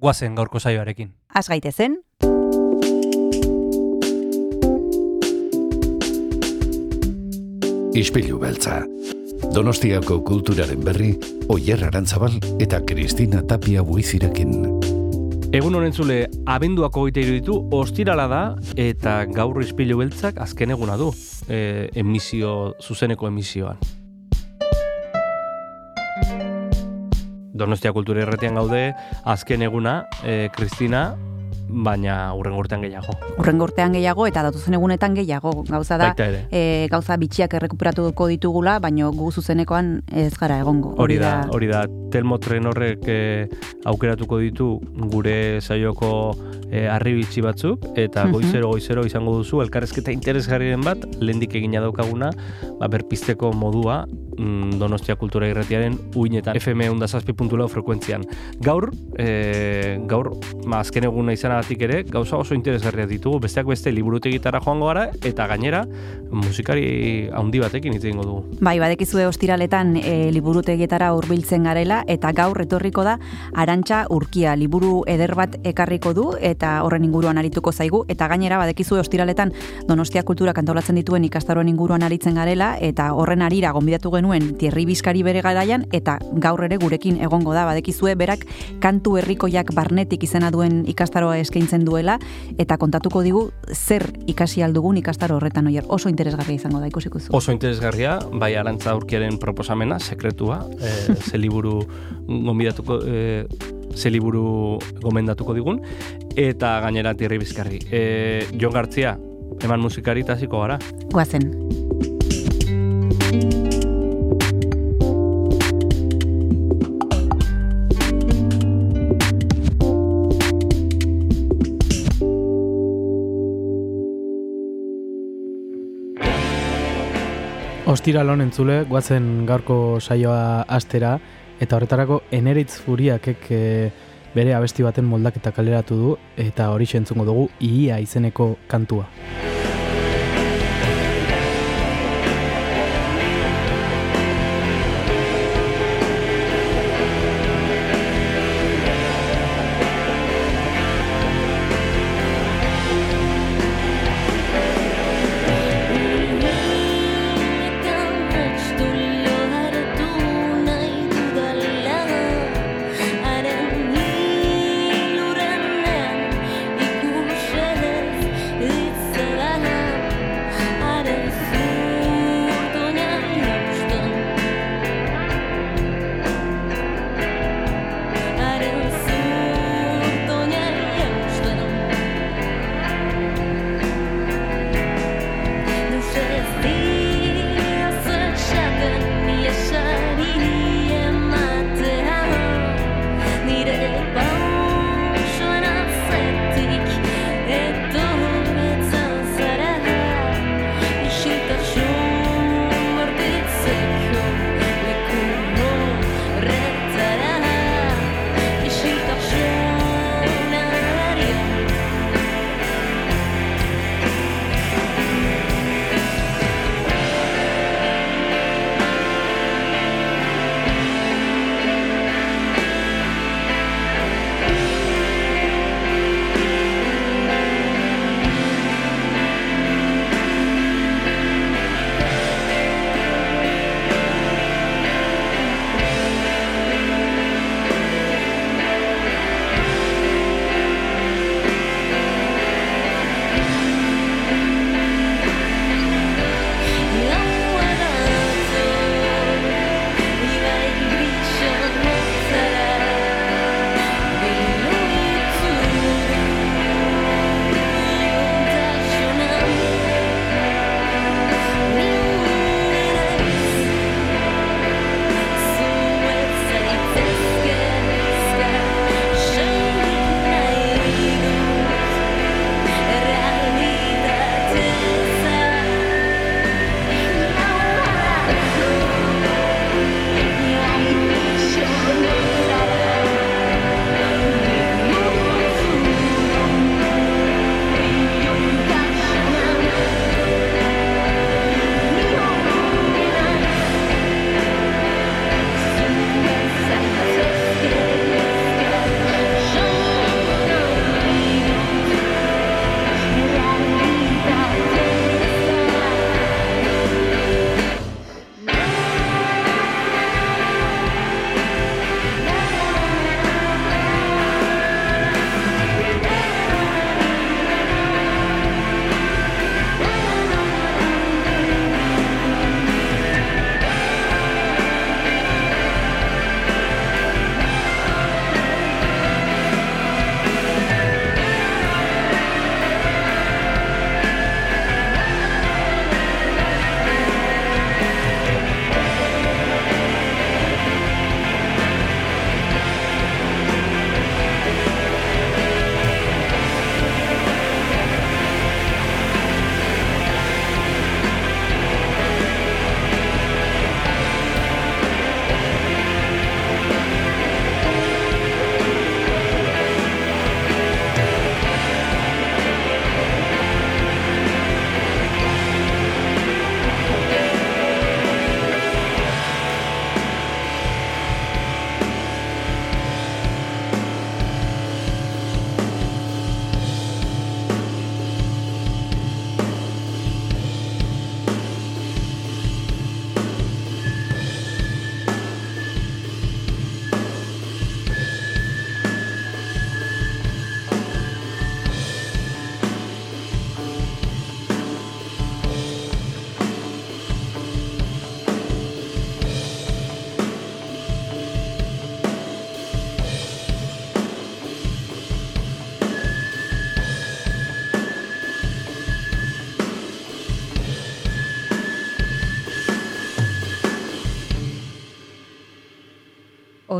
guazen gaurko saioarekin. Az gaitezen, Ispilu beltza. Donostiako kulturaren berri, Oyer Arantzabal eta Kristina Tapia buizirekin. Egun honen zule, abenduako goite iruditu, ostirala da, eta gaur izpilu beltzak azken eguna du, e, emisio, zuzeneko emisioan. Donostia kultura erretian gaude, azken eguna, e, Kristina, baina urren urtean gehiago. urrengo urtean gehiago eta datuzen egunetan gehiago. Gauza da, e, gauza bitxiak errekuperatuko ditugula, baino gu zuzenekoan ez gara egongo. Hori da, hori da, Telmo tren horrek eh, aukeratuko ditu gure saioko eh, arribitsi batzuk, eta Mhm. goizero goizero izango duzu, elkarrezketa interesgarriren bat, lehendik egina daukaguna, ba, berpizteko modua, mm, Donostia Kultura Irratiaren uinetan, FM undazazpi puntu lau frekuentzian. Gaur, eh, gaur, ma, azken eguna izanagatik ere, gauza oso interesgarriak ditugu, besteak beste liburutegitara joango gara, eta gainera, musikari handi batekin hitz egingo dugu. Bai, badekizue ostiraletan e, liburutegietara hurbiltzen garela eta gaur etorriko da Arantxa Urkia liburu eder bat ekarriko du eta horren inguruan arituko zaigu eta gainera badekizue ostiraletan Donostia Kultura kantolatzen dituen ikastaroen inguruan aritzen garela eta horren arira gonbidatu genuen Tierri Bizkari bere garaian eta gaur ere gurekin egongo da badekizue berak kantu herrikoiak barnetik izena duen ikastaroa eskaintzen duela eta kontatuko digu zer ikasi aldugun ikastaro horretan oier oso interesgarria izango da ikusiko zu. Oso interesgarria, bai arantza aurkiaren proposamena, sekretua, e, ze liburu gombidatuko, e, ze liburu gomendatuko digun, eta gainera tirri bizkarri. E, Jon Gartzia, eman musikari eta hasiko gara. Goazen. Ostiral entzule, guazen gaurko saioa astera, eta horretarako eneritz furiakek e, bere abesti baten moldaketa kaleratu du, eta hori entzungo dugu ia izeneko kantua.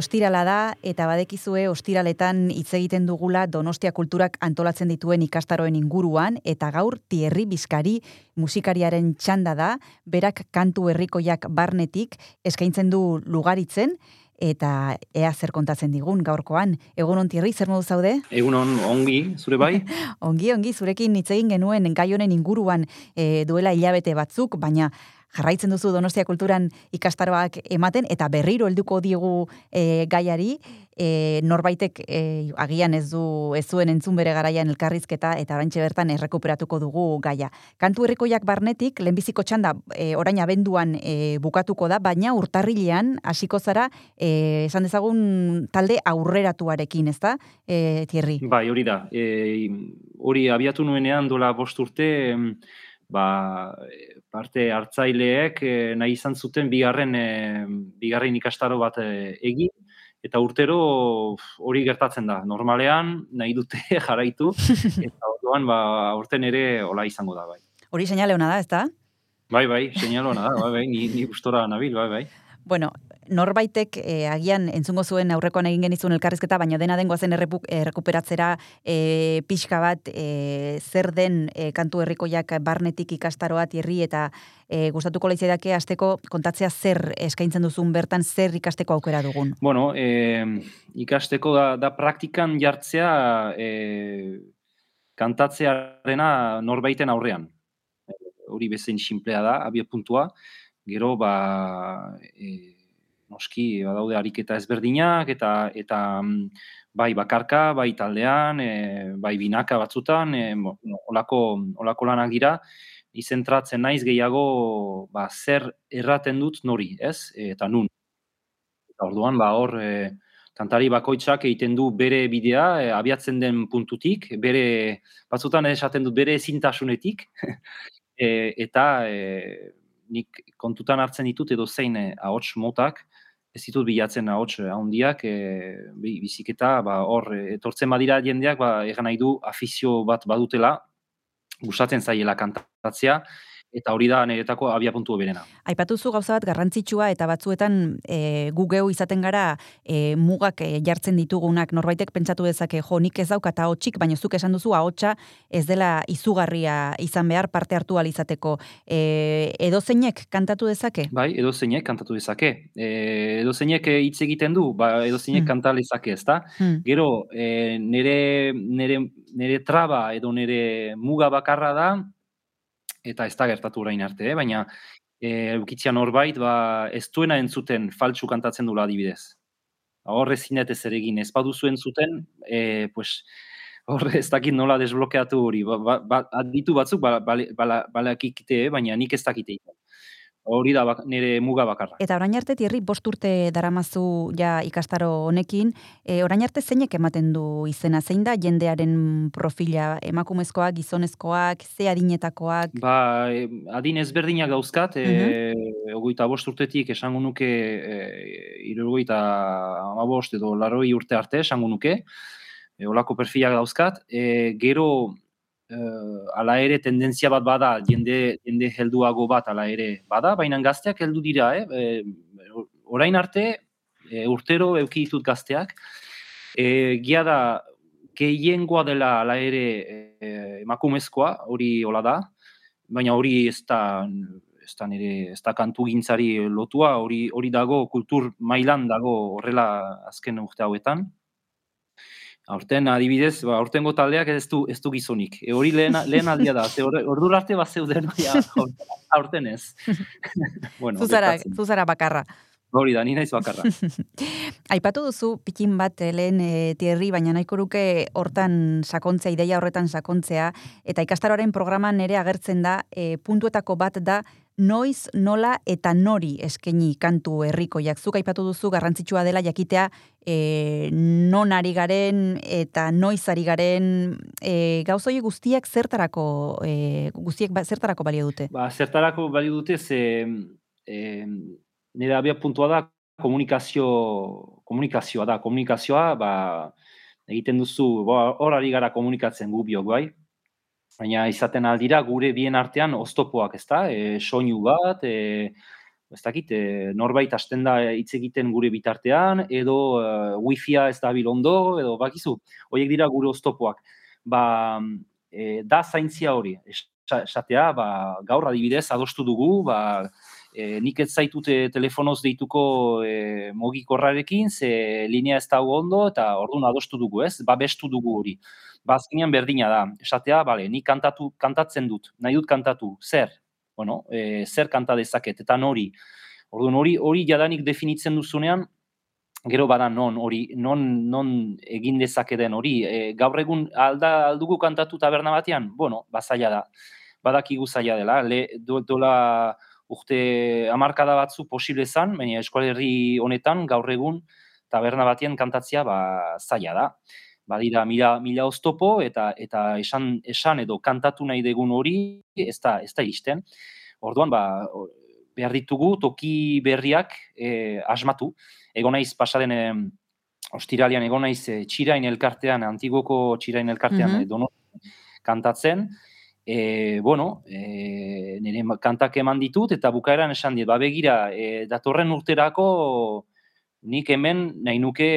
Ostirala da eta badekizue ostiraletan hitz egiten dugula Donostia Kulturak antolatzen dituen ikastaroen inguruan eta gaur Tierri Bizkari musikariaren txanda da, berak kantu herrikoiak barnetik eskaintzen du lugaritzen eta ea zer kontatzen digun gaurkoan. Egun on Tierri, zer modu zaude? Egun on ongi, zure bai? ongi, ongi, zurekin hitz egin genuen gai honen inguruan e, duela hilabete batzuk, baina jarraitzen duzu Donostia Kulturan ikastaroak ematen eta berriro helduko diegu e, gaiari e, norbaitek e, agian ez du ez zuen entzun bere garaian elkarrizketa eta oraintxe bertan errekuperatuko dugu gaia. Kantu herrikoiak barnetik lehenbiziko txanda e, orain abenduan e, bukatuko da, baina urtarrilean hasiko zara e, esan dezagun talde aurreratuarekin, ezta? E, Thierry. Bai, hori da. E, hori abiatu nuenean dola bost urte ba, parte hartzaileek e, nahi izan zuten bigarren e, bigarren ikastaro bat e, egin eta urtero hori gertatzen da. Normalean nahi dute jarraitu eta orduan ba urten ere hola izango da bai. Hori seinale ona da, ezta? Bai, bai, seinale ona da, bai, bai, ni ni gustora nabil, bai, bai. Bueno, norbaitek e, agian entzungo zuen aurrekoan egin genizun elkarrizketa, baina dena dengoa zen errekuperatzera e, pixka bat e, zer den e, kantu herrikoiak barnetik ikastaroa tierri eta e, gustatuko leitzedake asteko kontatzea zer eskaintzen duzun bertan zer ikasteko aukera dugun. Bueno, e, ikasteko da, da praktikan jartzea e, kantatzearena norbaiten aurrean. Hori bezain simplea da, abia puntua. Gero, ba, e, noski badaude ariketa ezberdinak eta eta mm, bai bakarka, bai taldean, e, bai binaka batzutan, e, olako, olako lanak dira, izentratzen naiz gehiago ba, zer erraten dut nori, ez? Eta nun. Eta orduan, ba, hor, e, kantari bakoitzak egiten du bere bidea, e, abiatzen den puntutik, bere, batzutan esaten dut bere ezintasunetik, e, eta e, nik kontutan hartzen ditut edo zein e, ahots motak, ez ditut bilatzen ahots handiak, e, biziketa, ba, hor, etortzen badira jendeak, ba, egan nahi du afizio bat badutela, gustatzen zaiela kantatzea, eta hori da niretako abia puntu berena. Aipatuzu gauza bat garrantzitsua eta batzuetan e, gu gehu izaten gara e, mugak e, jartzen ditugunak norbaitek pentsatu dezake jo nik ez daukat ahotsik baina zuk esan duzu ahotsa ez dela izugarria izan behar parte hartu al izateko e, edozeinek kantatu dezake Bai edozeinek kantatu dezake e, edozeinek hitz egiten du ba edozeinek hmm. kanta lezake ezta hmm. gero e, nere nere nere traba edo nere muga bakarra da eta ez da gertatu orain arte, eh? baina e, eukitzean horbait, ba, ez duena entzuten faltsu kantatzen dula adibidez. Horre zinet ez ere egin, ez baduzu entzuten, e, pues, horre ez dakit nola desblokeatu hori, ba, ba, ba, aditu batzuk balakikite, bala, bala, eh? baina nik ez dakite hori da nire muga bakarra. Eta orain arte tierri bost urte daramazu ja ikastaro honekin, e, orain arte zeinek ematen du izena, zein da jendearen profila, emakumezkoak, gizonezkoak, ze adinetakoak? Ba, adin ezberdinak gauzkat, e, uh ogoita bost urtetik esango nuke, e, irugoita amabost edo laroi urte arte esango nuke, e, olako perfilak dauzkat, e, gero uh, ala ere tendentzia bat bada, jende, jende helduago bat ala ere bada, baina gazteak heldu dira, eh? E, orain arte, e, urtero euki ditut gazteak, e, gia da, gehiengoa dela ala ere emakumezkoa, hori hola da, baina hori ez da, ez da nire, ez da kantu gintzari lotua, hori, hori dago, kultur mailan dago horrela azken urte hauetan, Aurten adibidez, ba aurtengo taldeak ez du ez du gizonik. E hori lehen lehen aldia da. Ze ordu arte ba zeuden ja aurten ez. bueno, zuzara, zuzara bakarra. Hori da, ni naiz bakarra. Aipatu duzu pikin bat eh, lehen e, tierri, baina nahiko nuke hortan sakontzea, ideia horretan sakontzea, eta ikastaroaren programan ere agertzen da, e, puntuetako bat da, noiz, nola eta nori eskaini kantu herrikoiak. Zuk aipatu duzu garrantzitsua dela jakitea e, non ari garen eta noiz ari garen e, gauzoi guztiak zertarako e, guztiek ba, zertarako balio dute? Ba, zertarako balio dute ze e, nire abia puntua da komunikazio komunikazioa da, komunikazioa ba, egiten duzu, hor ari gara komunikatzen gu biok, bai? Baina izaten aldira gure bien artean oztopoak, ezta? E, soinu bat, e, ez dakit, e, norbait hasten da hitz egiten gure bitartean, edo uh, wifi-a ez da ondo, edo bakizu, horiek dira gure oztopoak. Ba, e, da zaintzia hori, esatea, ba, gaur adibidez, adostu dugu, ba, e, nik ez zaitute telefonoz deituko e, mogikorrarekin, ze linea ez dago ondo, eta orduan adostu dugu, ez? Ba, bestu dugu hori. Ba, azkenean berdina da, esatea, bale, nik kantatu, kantatzen dut, nahi dut kantatu, zer? bueno, e, zer kanta dezaket, eta nori. Orduan, hori, hori jadanik definitzen duzunean, gero bada non, hori, non, non egin dezakeden hori. E, gaur egun alda, aldugu kantatu taberna batean, bueno, bazaila da, badakigu zaila dela, le, do, dola urte amarkada batzu posible zan, baina eskolerri honetan gaur egun taberna batean kantatzia ba, zaila da badira mila, mila oztopo eta eta esan, esan edo kantatu nahi degun hori ez da, ez da izten. Orduan, ba, behar ditugu toki berriak e, asmatu. Ego naiz pasaden e, ostiralian ego naiz e, txirain elkartean, antigoko txirain elkartean mm -hmm. kantatzen. E, bueno, e, nire kantak eman ditut eta bukaeran esan dit, ba begira, e, datorren urterako nik hemen nahi nuke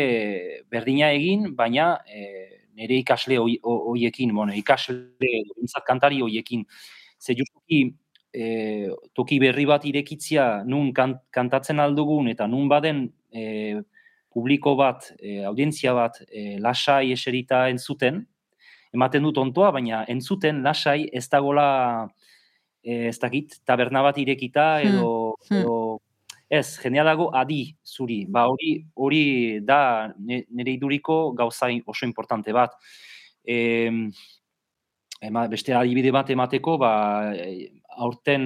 berdina egin, baina e, nire ikasle hoiekin, bueno, ikasle bintzat kantari hoiekin. Ze justuki e, toki berri bat irekitzia nun kantatzen aldugun eta nun baden e, publiko bat, e, audientzia bat e, lasai eserita entzuten, ematen dut ontoa, baina entzuten lasai ez dagola e, ez dakit taberna bat irekita edo, hmm. edo Ez, jenea dago adi zuri. Ba, hori hori da nire iduriko gauza oso importante bat. E, ema, beste adibide bat emateko, ba, aurten,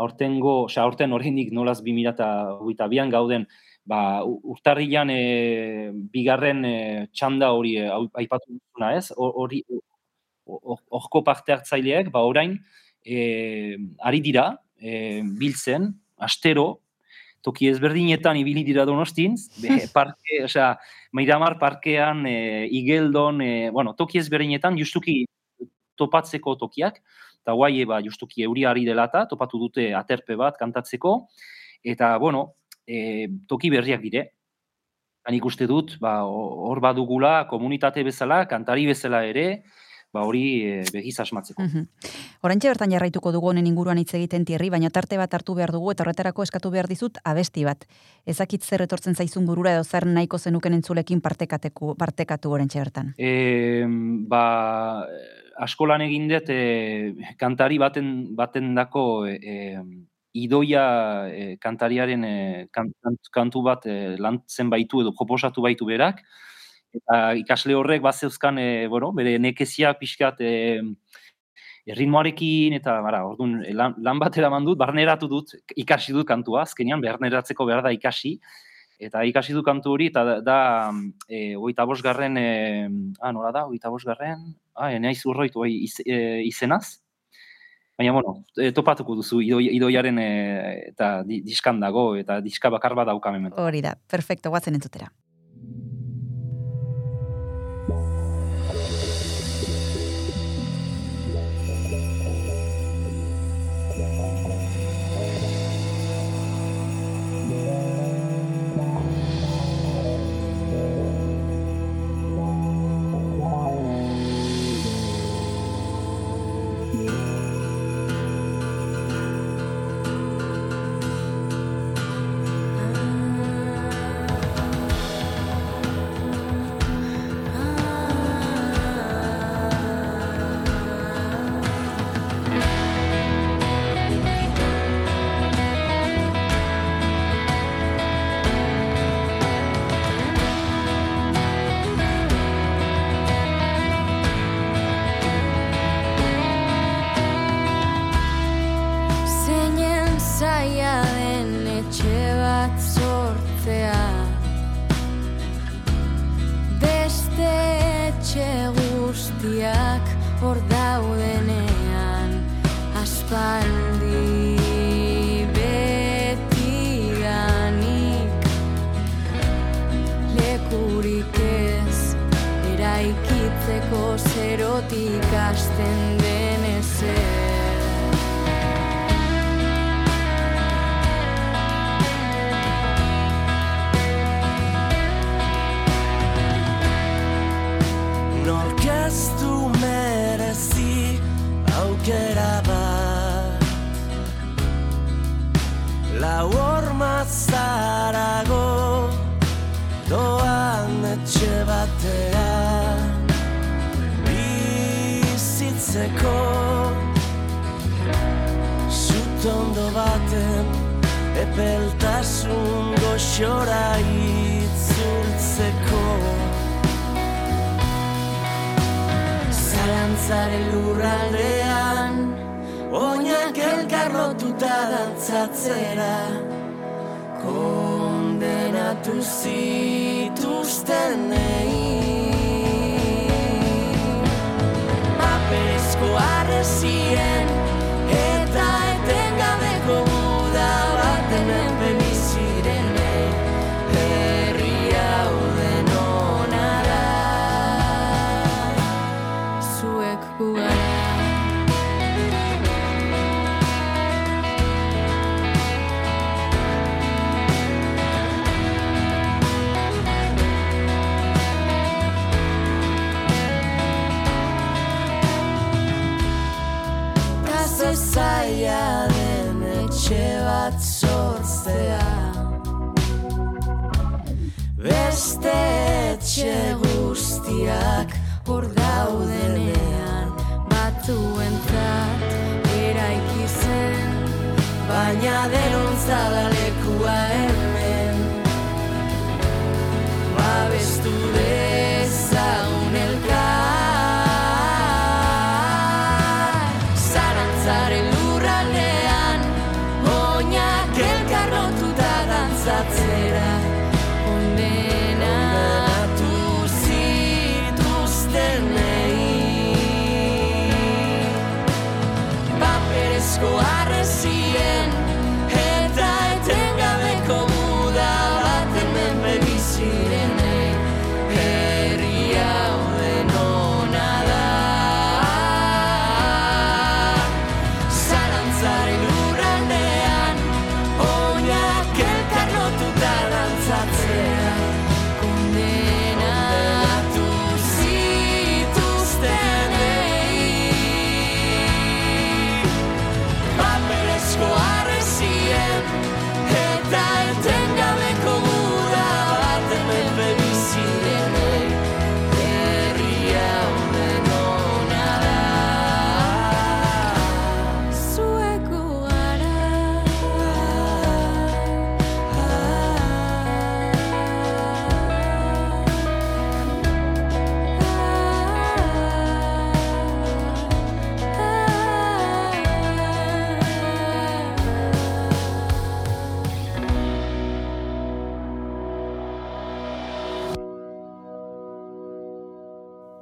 aurtengo, oza, aurten horrenik nolaz 2008 bian gauden, ba, urtarrilan e, bigarren e, txanda hori e, aipatu duzuna, ez? Hori, horko parte hartzaileak, ba, orain, e, ari dira, e, biltzen, astero, toki ezberdinetan ibili dira donostin, parke, osea, Mairamar parkean, e, Igeldon, e, bueno, toki ezberdinetan justuki topatzeko tokiak, eta guai eba justuki euriari delata, topatu dute aterpe bat kantatzeko, eta, bueno, e, toki berriak dire. Hanik uste dut, ba, hor badugula komunitate bezala, kantari bezala ere, ba hori e, begiz asmatzeko. Mm Orantxe bertan jarraituko dugu honen inguruan hitz egiten tierri, baina tarte bat hartu behar dugu eta horretarako eskatu behar dizut abesti bat. Ezakit zer etortzen zaizun burura edo zer nahiko zenuken entzulekin partekateku, partekatu orantxe bertan. E, ba, askolan egin dut e, kantari baten, baten dako e, idoia e, kantariaren e, kantu bat e, lantzen baitu edo proposatu baitu berak, eta ikasle horrek bat zeuzkan, e, bueno, bere nekezia pixkat e, erritmoarekin, eta bara, orduan, lan, lan bat eraman dut, barneratu dut, ikasi dut kantua, azkenean, barneratzeko behar da ikasi, eta ikasi du kantu hori, eta da, da e, oita bosgarren, e, ah, nola da, oita bosgarren, ah, enea izurroitu, oi, iz, e, izenaz, Baina, bueno, topatuko duzu idoiaren eta diskan dago, eta diska bakar bat daukamen. Hori da, perfecto, guatzen entzutera.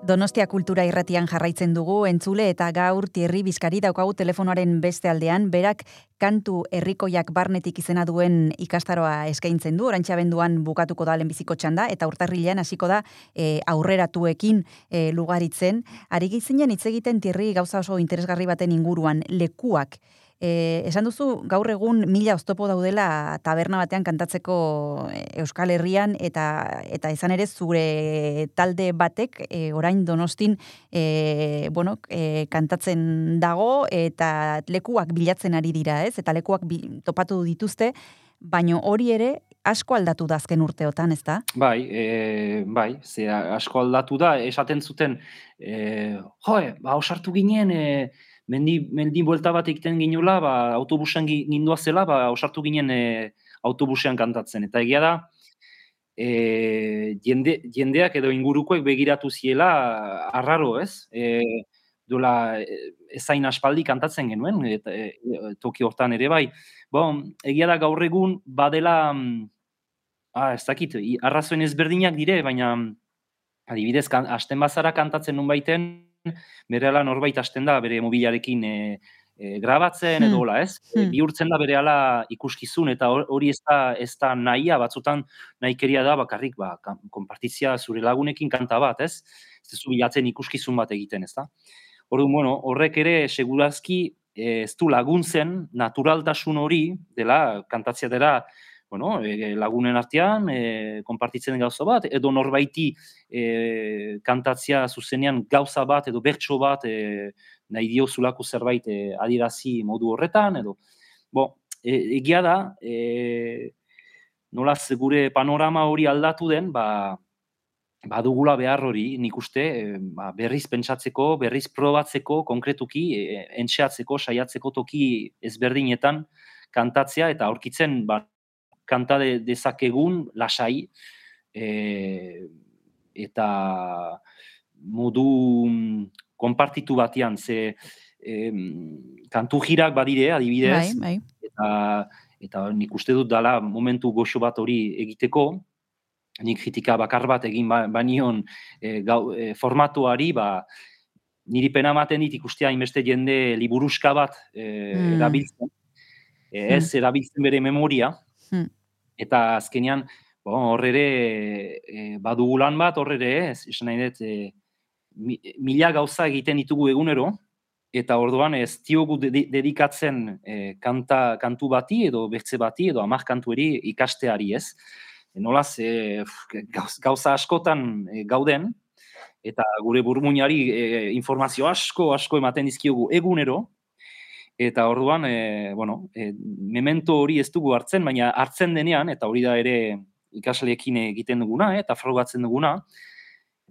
Donostia kultura irratian jarraitzen dugu, entzule eta gaur Thierry Bizkari daukagu telefonoaren beste aldean, berak kantu herrikoiak barnetik izena duen ikastaroa eskaintzen du, orantxa benduan bukatuko da lehenbiziko txanda, eta urtarrilean hasiko da e, aurreratuekin e, lugaritzen. Ari gizinen hitz egiten Thierry gauza oso interesgarri baten inguruan, lekuak. E, esan duzu, gaur egun mila oztopo daudela taberna batean kantatzeko e, Euskal Herrian eta eta izan ere zure talde batek e, orain Donostin e, bueno, e, kantatzen dago eta lekuak bilatzen ari dira, ez? Eta lekuak bi, topatu dituzte, baino hori ere asko aldatu da azken urteotan, ez da? Bai, e, bai, ze asko aldatu da, esaten zuten, e, joe, ba, osartu ginen, e, mendi, mendi buelta bat egiten ginula, ba, autobusean gi- gindua zela, ba, osartu ginen e, autobusean kantatzen. Eta egia da, e, jende, jendeak edo ingurukoek begiratu ziela arraro, ez? E, dola, e, ezain aspaldi kantatzen genuen, eta, e, toki hortan ere bai. Bon, egia da gaur egun badela, mm, ah, ez dakit, arrazoen ezberdinak dire, baina adibidez, kan, asten bazara kantatzen nun baiten, berehala norbait hasten da bere mobilarekin e, e, grabatzen edo Hmm. hola, ez? E, Hmm. bihurtzen da berehala ikuskizun eta hor- hori ez da, ez da nahia, batzutan nahikeria da bakarrik ba, konpartitzia zure lagunekin kanta bat, ez? Ez duzu bilatzen ikuskizun bat egiten, ez da? Orduan, bueno, horrek ere segurazki eh, ez du laguntzen naturaltasun hori, dela, kantatzea dela bueno, e, lagunen artean, e, konpartitzen gauza bat, edo norbaiti e, kantatzea zuzenean gauza bat, edo bertso bat, e, nahi diozulako zerbait e, adirazi modu horretan, edo, bo, e, egia da, e, nolaz gure panorama hori aldatu den, ba, badugula behar hori, nik uste, e, ba, berriz pentsatzeko, berriz probatzeko, konkretuki, e, entxeatzeko, saiatzeko toki ezberdinetan kantatzea, eta aurkitzen, ba, kanta de, dezakegun lasai, e, eta modu mm, konpartitu batean, ze e, kantu jirak badire, adibidez, Bai, bai. eta eta nik uste dut dala momentu goxo bat hori egiteko, nik kritika bakar bat egin ba, banion e, gau, e, formatuari, ba, niri pena ematen dit ikustea hainbeste jende liburuska bat e, Mm. erabiltzen, e, ez erabiltzen bere memoria, Hmm. Eta azkenean, bon, hor ere e, badugu lan bat, hor ere, ez, esan nahi dut, e, mi- mila gauza egiten ditugu egunero, eta orduan ez diogu dedi- dedikatzen e, kanta, kantu bati edo bertze bati edo hamar kantueri ikasteari ez. Nolaz, e, gauza askotan e, gauden, eta gure burmuinari e, informazio asko asko ematen dizkiogu egunero, eta orduan, e, bueno, e, memento hori ez dugu hartzen, baina hartzen denean, eta hori da ere ikasleekin egiten duguna, eh, eta frogatzen duguna,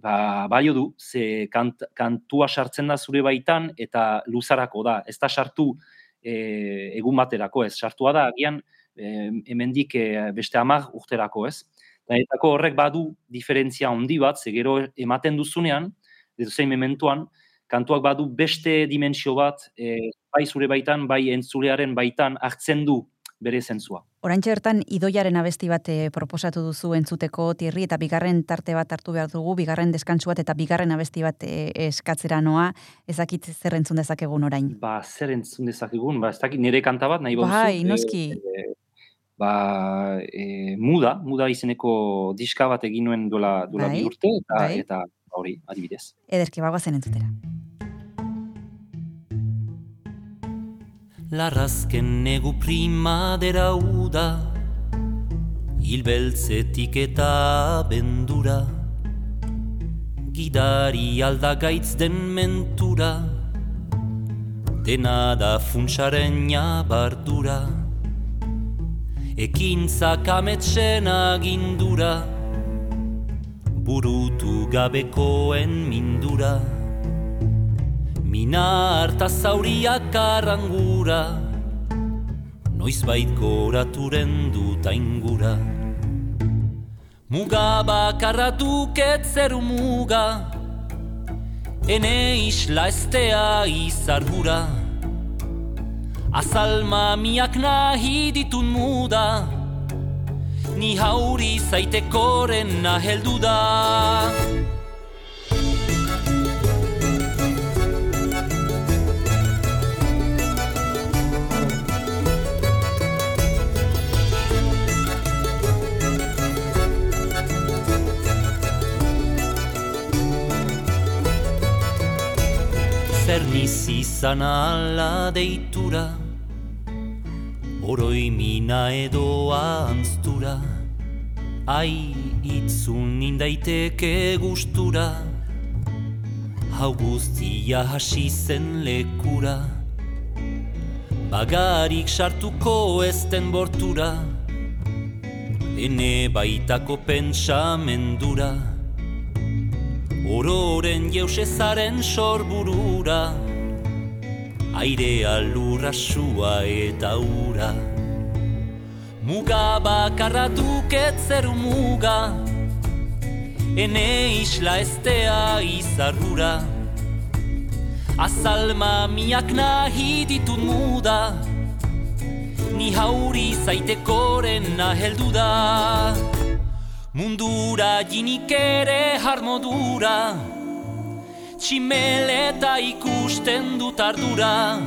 ba, baio du, ze kant, kantua sartzen da zure baitan, eta luzarako da, ez da sartu e, egun baterako ez, sartua da, agian, e, hemendik e, beste hamar urterako ez. Eta horrek badu diferentzia handi bat, ze gero ematen duzunean, edo zein mementuan, kantuak badu beste dimensio bat, e, bai zure baitan, bai entzulearen baitan hartzen du bere zentzua. Oraintxe bertan idoiaren abesti bat eh, proposatu duzu entzuteko tirri eta bigarren tarte bat hartu behar dugu, bigarren deskantsu bat eta bigarren abesti bat eh, eskatzera noa, ezakit zer entzun dezakegun orain. Ba, zer entzun dezakegun, ba, ez dakit nire kanta bat nahi baduzu. Bai, e, noski. e, ba, e, muda, muda izeneko diska bat egin nuen duela, duela Bai, bi urte, eta, bai. eta hori, adibidez. Ederki bagoazen entzutera. Larrazken negu primadera uda Hilbeltzetik eta bendura Gidari aldagaitz den mentura Dena da funtsaren bardura Ekintzak ametsen agindura Burutu gabekoen mindura. Mina harta zauriak arrangura. Noizbait goraturen dut aingura. Muga bakarra duket zeru muga. Ene isla estea izargura Azalma miak nahi ditun muda Ni hauri zaitekoren naheldu da. Zer niz izan ala deitura Oroi mina edo anztura Ai itzun indaiteke gustura. Hau guztia hasi zen lekura Bagarik sartuko ezten bortura. Ene baitako pentsamendura Ororen jeusezaren sorburura Airea lurra sua eta ura. Muga bakarra duket muga. Ene isla estea izarrura. Azalma miak nahi ditut muda. Ni hauri zaitekoren naheldu da. Mundura jinik ere harmodura Tximeleta ikusten dut ardura.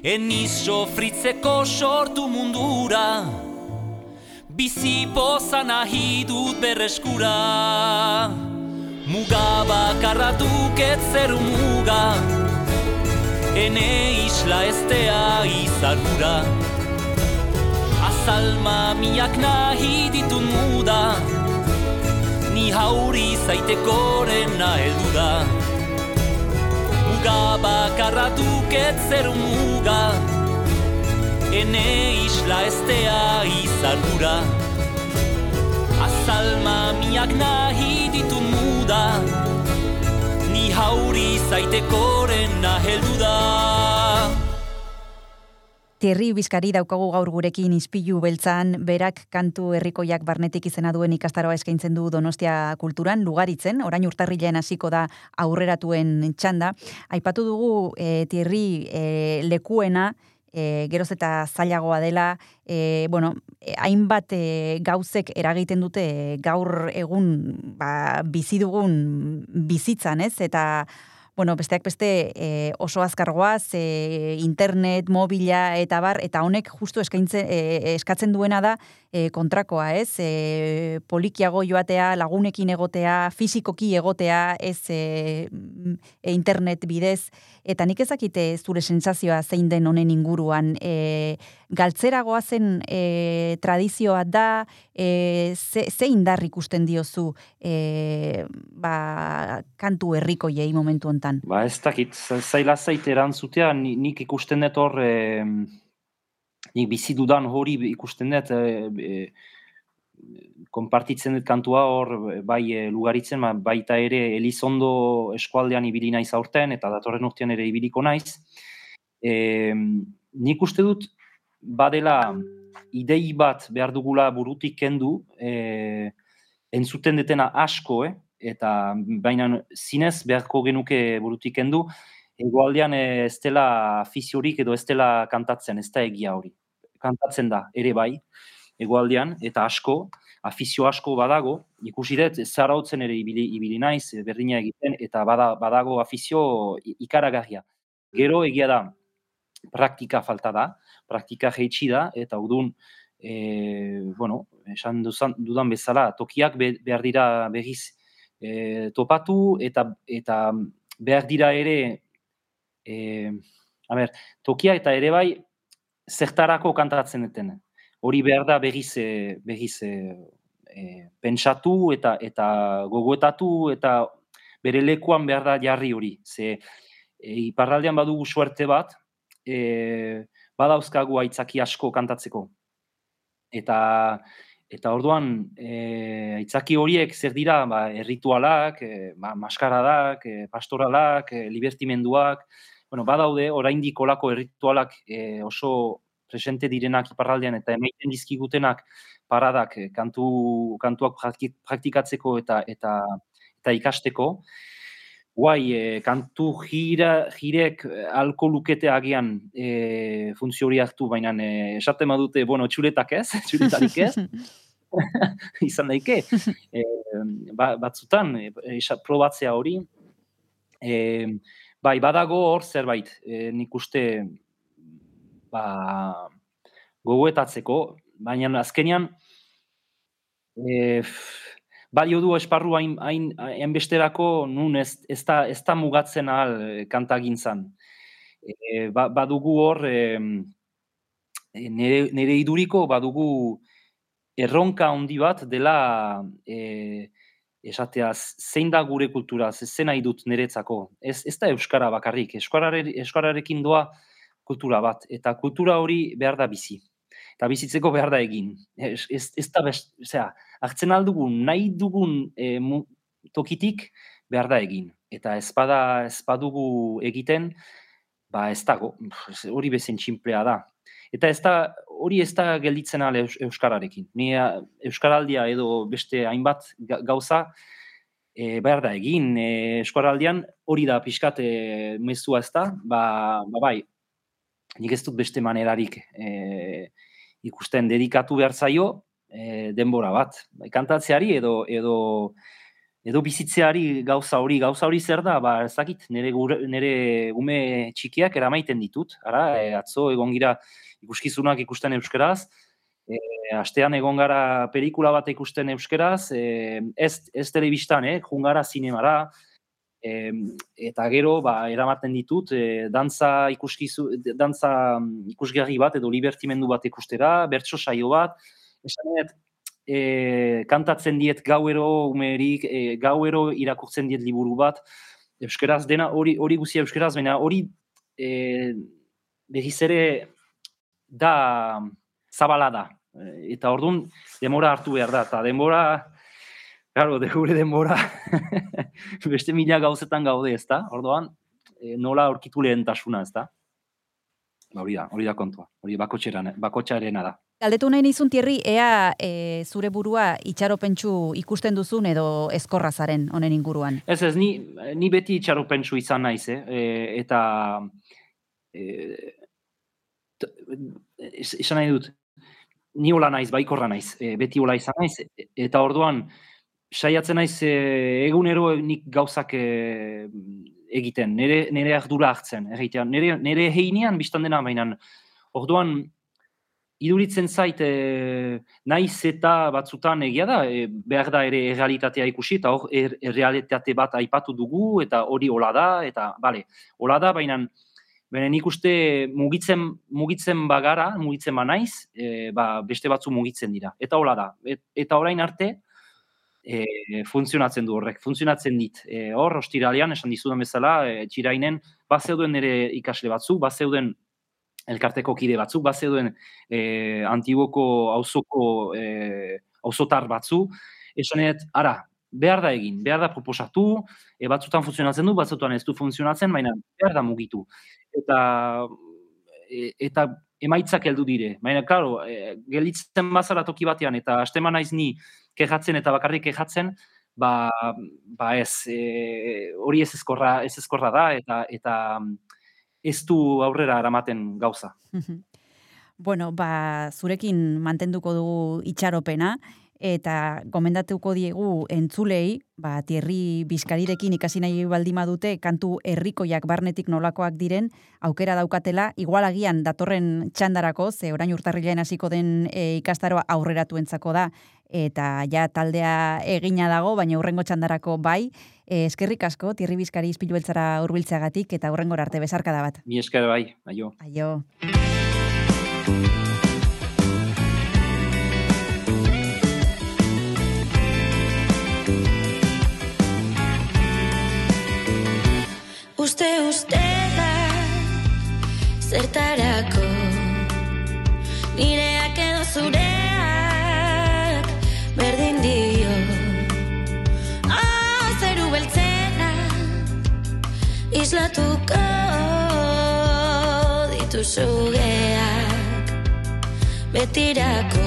Eniz sofritzeko sortu mundura. Bizi poza nahi dut berreskura. Muga bakarra duket zeru muga. Ene isla estea izargura Azalma miak nahi ditun muda Ni hauri zaitekoren naheldu da. Muga bakarra duket zer muga. Ene isla estea izargura Azalma miak nahi ditun muda. Ni hauri zaitekoren naheldu da Thierry Bizkari daukagu gaur gurekin izpilu beltzan, berak kantu herrikoiak barnetik izena duen ikastaroa eskaintzen du Donostia kulturan, lugaritzen, orain urtarrilean hasiko da aurreratuen txanda. Aipatu dugu e, Thierry e, lekuena, e, geroz eta zailagoa dela, e, bueno, hainbat e, gauzek eragiten dute gaur egun ba, bizi dugun bizitzan, ez? Eta bueno, besteak beste e, oso azkargoaz, e, internet, mobila eta bar, eta honek justu eskaintzen, e, eskatzen duena da e, kontrakoa, ez? E, polikiago joatea, lagunekin egotea, fizikoki egotea, ez e, internet bidez, eta nik ezakite zure sensazioa zein den honen inguruan, e, galtzeragoa zen e, tradizioa da, e, ze, ze indar ikusten diozu e, ba, kantu herriko jei momentu hontan? Ba ez dakit, zaila zaite erantzutea, nik ikusten dut hor, e, nik bizi hori ikusten dut, e, konpartitzen dut kantua hor, bai e, lugaritzen, ba, baita ere Elizondo eskualdean ibili naiz aurten, eta datorren urtean ere ibiliko naiz. E, nik uste dut, badela idei bat behar dugula burutik kendu, e, entzuten detena asko, eh? eta baina zinez beharko genuke burutik kendu, egoaldean ez dela afiziorik edo ez dela kantatzen, ez da egia hori. Kantatzen da, ere bai, egoaldean, eta asko, afizio asko badago, ikusi dut, zarautzen ere ibili, ibili naiz, berdina egiten, eta badago afizio ikaragarria. Gero egia da, praktika falta da, praktika jeitsi da, eta udun, e, bueno, esan dudan bezala, tokiak behar dira begiz e, topatu, eta, eta behar dira ere, e, a ber, tokia eta ere bai, zertarako kantatzen duten. Hori behar da begiz, e, begiz e, pentsatu eta eta gogoetatu eta bere lekuan behar da jarri hori. Ze e, iparraldean badugu suerte bat, e, badauzkagu aitzaki asko kantatzeko. Eta eta orduan e, aitzaki horiek zer dira ba, erritualak, e, ba, maskaradak, e, pastoralak, e, libertimenduak, bueno, badaude oraindik olako erritualak e, oso presente direnak iparraldean eta emaiten dizkigutenak paradak e, kantu, kantuak praktikatzeko eta eta eta ikasteko. Guai, e, kantu gira, girek eh, alko lukete agian e, funtzio hori hartu, baina e, esaten badute, bueno, txuletak ez, txuletarik ez, izan daike, e, ba, batzutan, e, probatzea hori, e, bai, badago hor zerbait, e, nik uste, ba, gogoetatzeko, baina azkenian, e, balio du esparru hain, hain, hain besterako nun ez, ez, da, ez da mugatzen ahal e, kantagintzan. E, ba, badugu hor, e, nire, nire iduriko badugu erronka handi bat dela e, esatea zein da gure kultura, zein nahi dut niretzako. Ez, ez da Euskara bakarrik, Euskararekin doa kultura bat, eta kultura hori behar da bizi eta bizitzeko behar da egin. Ez, ez, ez da, zera, hartzen aldugun, nahi dugun e, tokitik behar da egin. Eta ez bada, ez badugu egiten, ba ez dago, hori bezen txinplea da. Eta ez da, hori ez da gelditzen ale Euskararekin. Ni Euskaraldia edo beste hainbat gauza, e, behar da egin. E, Euskaraldian hori da pixkat e, mezua ez da, ba, ba bai, nik ez dut beste manerarik e, ikusten dedikatu behar zaio e, denbora bat. Bai, kantatzeari edo edo edo bizitzeari gauza hori, gauza hori zer da, ba, ezakit, nire, nire gume txikiak eramaiten ditut, ara, e, atzo egon gira ikuskizunak ikusten euskeraz, e, astean egon gara pelikula bat ikusten euskeraz, e, ez, ez telebistan, eh, jungara zinemara, E, eta gero, ba, eramaten ditut, e, dantza, ikuskizu, dantza mm, ikusgarri bat edo libertimendu bat ikustera, bertso saio bat, esan dut, e, kantatzen diet gauero umerik, e, gauero irakurtzen diet liburu bat, euskeraz dena, hori hori guzia euskeraz, baina hori e, behiz ere da zabala da. Eta orduan, demora hartu behar da, eta demora, Claro, de gure denbora beste mila gauzetan gaude, ezta? Orduan, e, nola aurkitu lehentasuna, ezta? Ba, hori da, hori da kontua. Hori bakotxarena da. Galdetu nahi nizun tierri, ea e, zure burua itxaropentsu ikusten duzun edo eskorra zaren honen inguruan? Ez ez, ni, ni beti itxaropentsu izan naiz, eh? E, eta e, izan nahi dut, ni hola naiz, baikorra naiz, e, beti hola izan naiz, eta orduan, saiatzen naiz e, egunero nik gauzak e, egiten, nire, nire ardura hartzen, egitean, nire, nire heinean biztan dena, baina orduan iduritzen zait e, naiz eta batzutan egia da, e, behar da ere errealitatea ikusi, eta hor er, errealitate bat aipatu dugu, eta hori hola da, eta bale, hola da, baina Bene, nik uste mugitzen, mugitzen bagara, mugitzen ba naiz, e, ba, beste batzu mugitzen dira. Eta hola da. eta orain arte, e, funtzionatzen du horrek, funtzionatzen dit. E, hor, ostiralean, esan dizudan bezala, e, txirainen, bazeuden ere ikasle batzuk, bazeuden elkarteko kide batzuk, bazeuden e, antiboko auzoko e, auzotar batzu, esanet, ara, behar da egin, behar da proposatu, e, batzutan funtzionatzen du, batzutan ez du funtzionatzen, baina behar da mugitu. Eta, e, eta emaitzak heldu dire. Baina, klaro, e, gelitzen bazara toki batean, eta astema naiz ni, kejatzen eta bakarrik kejatzen, ba, ba ez, e, hori ez ezkorra, ez ezkorra da, eta, eta ez du aurrera aramaten gauza. Bueno, ba, zurekin mantenduko dugu itxaropena, eta gomendatuko diegu entzulei, ba, tierri bizkarirekin ikasi nahi baldima dute, kantu herrikoiak barnetik nolakoak diren, aukera daukatela, igualagian datorren txandarako, ze orain urtarrilean hasiko den e, ikastaroa aurreratu entzako da, eta ja taldea egina dago, baina urrengo txandarako bai, e, eskerrik asko, tierri bizkari izpilu beltzara urbiltzeagatik, eta urrengo arte bezarka da bat. Mi esker bai, aio. Aio. uste uste da zertarako dituzu geak betirako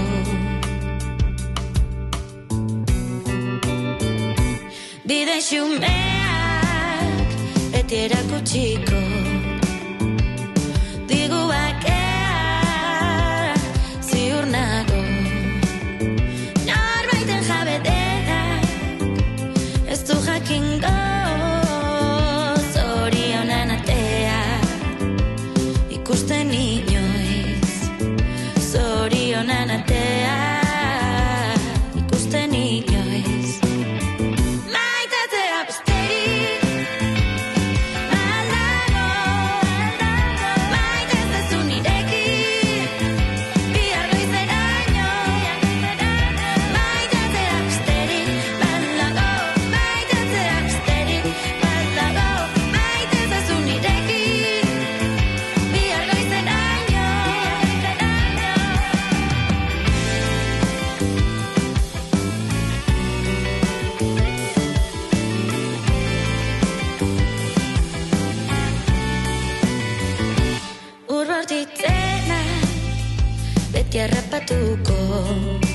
bide xumea beti erakutsiko 度过。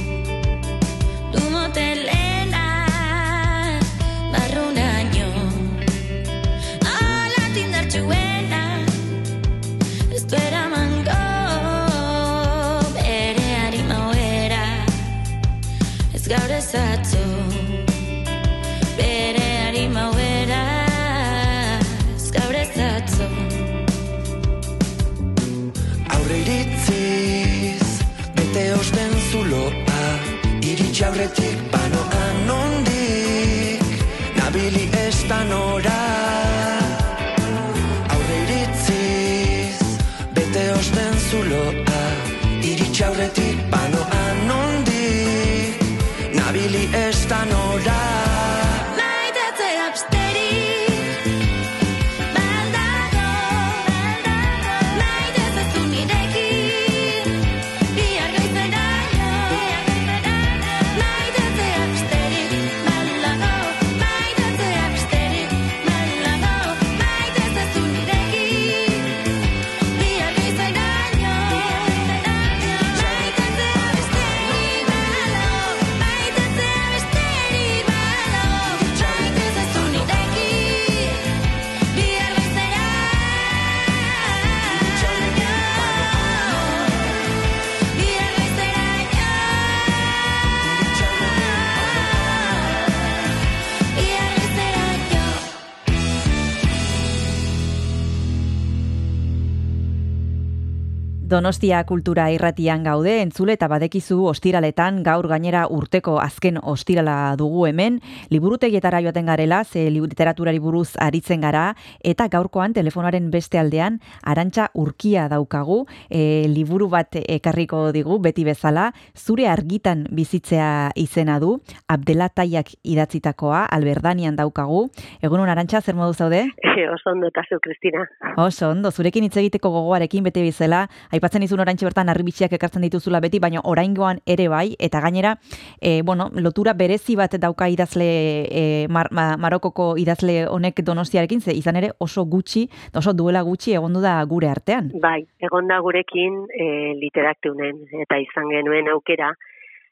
Donostia kultura irratian gaude, entzule eta badekizu ostiraletan gaur gainera urteko azken ostirala dugu hemen, liburutegietara joaten garela, ze literaturari buruz aritzen gara, eta gaurkoan telefonaren beste aldean, arantxa urkia daukagu, e, liburu bat ekarriko digu, beti bezala, zure argitan bizitzea izena du, abdelataiak idatzitakoa, alberdanian daukagu, egunon arantxa, zer modu zaude? oso ondo eta zu, Kristina. Oso ondo, zurekin hitz egiteko gogoarekin bete bizela, aipatzen izun oraintxe bertan harribitxiak ekartzen dituzula beti, baina oraingoan ere bai, eta gainera, e, bueno, lotura berezi bat dauka idazle, e, mar, marokoko idazle honek donostiarekin, ze izan ere oso gutxi, oso duela gutxi egondu da gure artean. Bai, egon da gurekin e, literaktunen, eta izan genuen aukera,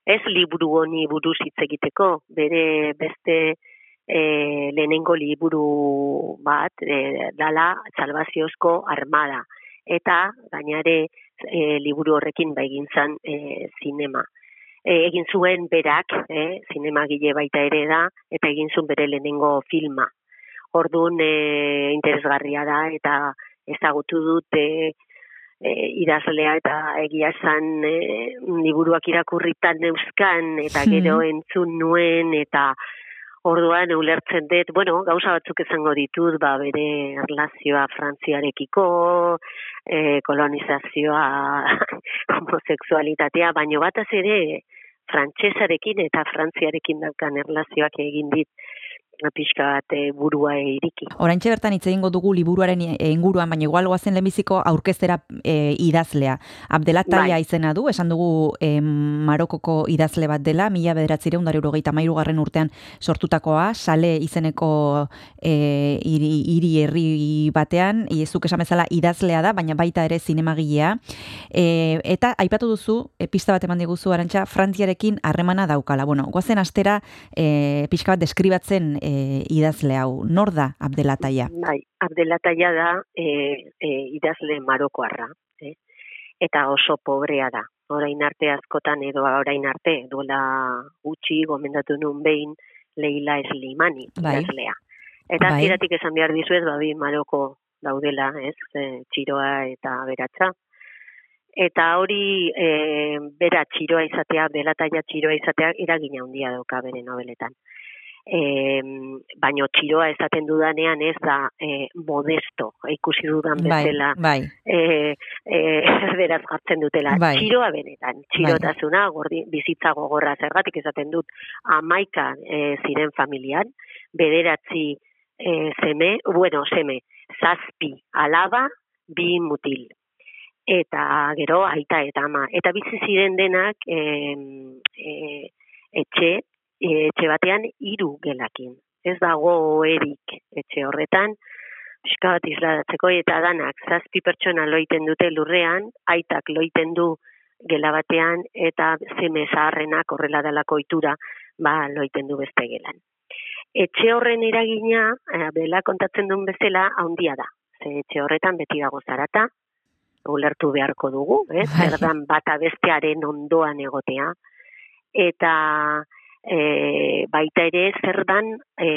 ez liburu honi buruz hitz egiteko, bere beste e, lehenengo liburu bat, e, dala Salvaziozko Armada. Eta gainare e, liburu horrekin ba egin zan e, zinema. E, egin zuen berak, e, zinema gile baita ere da, eta egin zuen bere lehenengo filma. Orduan e, interesgarria da eta ezagutu dute e, idazlea eta egia esan e, liburuak irakurritan euskan eta gero entzun nuen eta Orduan ulertzen dut, bueno, gauza batzuk izango ditut, ba bere erlazioa Frantziarekiko, eh kolonizazioa, homosexualitatea, baino bataz ere frantsesarekin eta frantziarekin daukan erlazioak egin dit pixka bat e, burua iriki. Oraintxe bertan hitz egingo dugu liburuaren inguruan, baina igual goazen lehenbiziko aurkeztera e, idazlea. Abdelataia bai. izena du, esan dugu e, Marokoko idazle bat dela, mila bederatzire undari urogeita mairu garren urtean sortutakoa, sale izeneko e, iri, iri herri batean, izuk esan bezala idazlea da, baina baita ere zinemagilea. E, eta aipatu duzu, e, pista bat eman diguzu, arantxa, frantziarekin harremana daukala. Bueno, goazen astera, e, pixka bat deskribatzen e, idazle hau, nor da Abdelataia? Bai, Abdelataia da e, e, idazle marokoarra, eh? eta oso pobrea da. Orain arte askotan edo orain arte duela gutxi gomendatu nun behin Leila Eslimani bai. idazlea. Eta bai. esan behar dizuez, babi Maroko daudela, ez, e, txiroa eta beratza. Eta hori e, bera txiroa izatea, belataia txiroa izatea, iragina handia dauka bere nobeletan e, baino txiroa esaten dudanean ez da e, modesto, ikusi dudan bai, bezala, bai, bai. E, beraz jartzen dutela. Bai. Txiroa benetan, txirotasuna, gordi, bizitza gogorra zergatik esaten dut, amaika e, ziren familian, bederatzi e, zeme, bueno, zeme, zazpi alaba, bi mutil eta gero aita eta ama. Eta bizi ziren denak e, e, etxe etxe batean hiru gelakin. Ez dago erik etxe horretan, pixka bat izladatzeko eta danak zazpi pertsona loiten dute lurrean, aitak loiten du gela batean eta zeme zaharrenak horrela dalako itura ba, loiten du beste gelan. Etxe horren eragina, eh, bela kontatzen duen bezala, haundia da. Ze etxe horretan beti dago zarata, ulertu beharko dugu, eh? zerdan bata bestearen ondoan egotea. Eta e, baita ere zer dan e,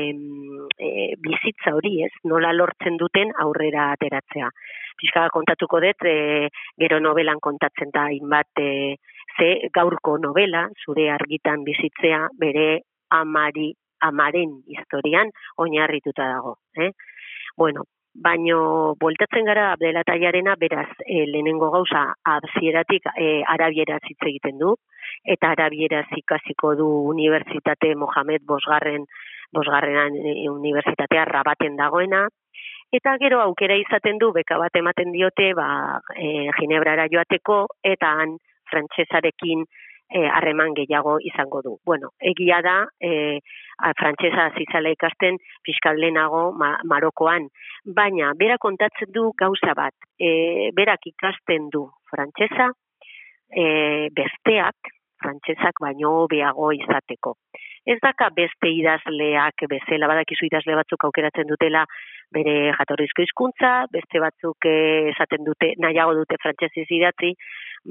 bizitza hori ez, nola lortzen duten aurrera ateratzea. Piskara kontatuko dut, e, gero novelan kontatzen da inbat e, ze gaurko novela, zure argitan bizitzea, bere amari, amaren historian oinarrituta dago. Eh? Bueno, baino bueltatzen gara abdelataiarena beraz e, lehenengo gauza abzieratik e, arabieraz hitz egiten du, eta arabieraz ikasiko du Unibertsitate Mohamed Bosgarren Bosgarrenan e, Unibertsitatea rabaten dagoena, eta gero aukera izaten du beka bat ematen diote ba, e, Ginebrara joateko, eta han frantsesarekin harreman gehiago izango du. Bueno, egia da, e, frantsesa zizala ikasten fiskal lehenago Marokoan, baina bera kontatzen du gauza bat, e, berak ikasten du frantsesa, e, besteak, frantsesak baino hobeago izateko. Ez daka beste idazleak bezala, badakizu idazle batzuk aukeratzen dutela bere jatorrizko hizkuntza, beste batzuk eh, esaten dute, nahiago dute frantsesez idatzi,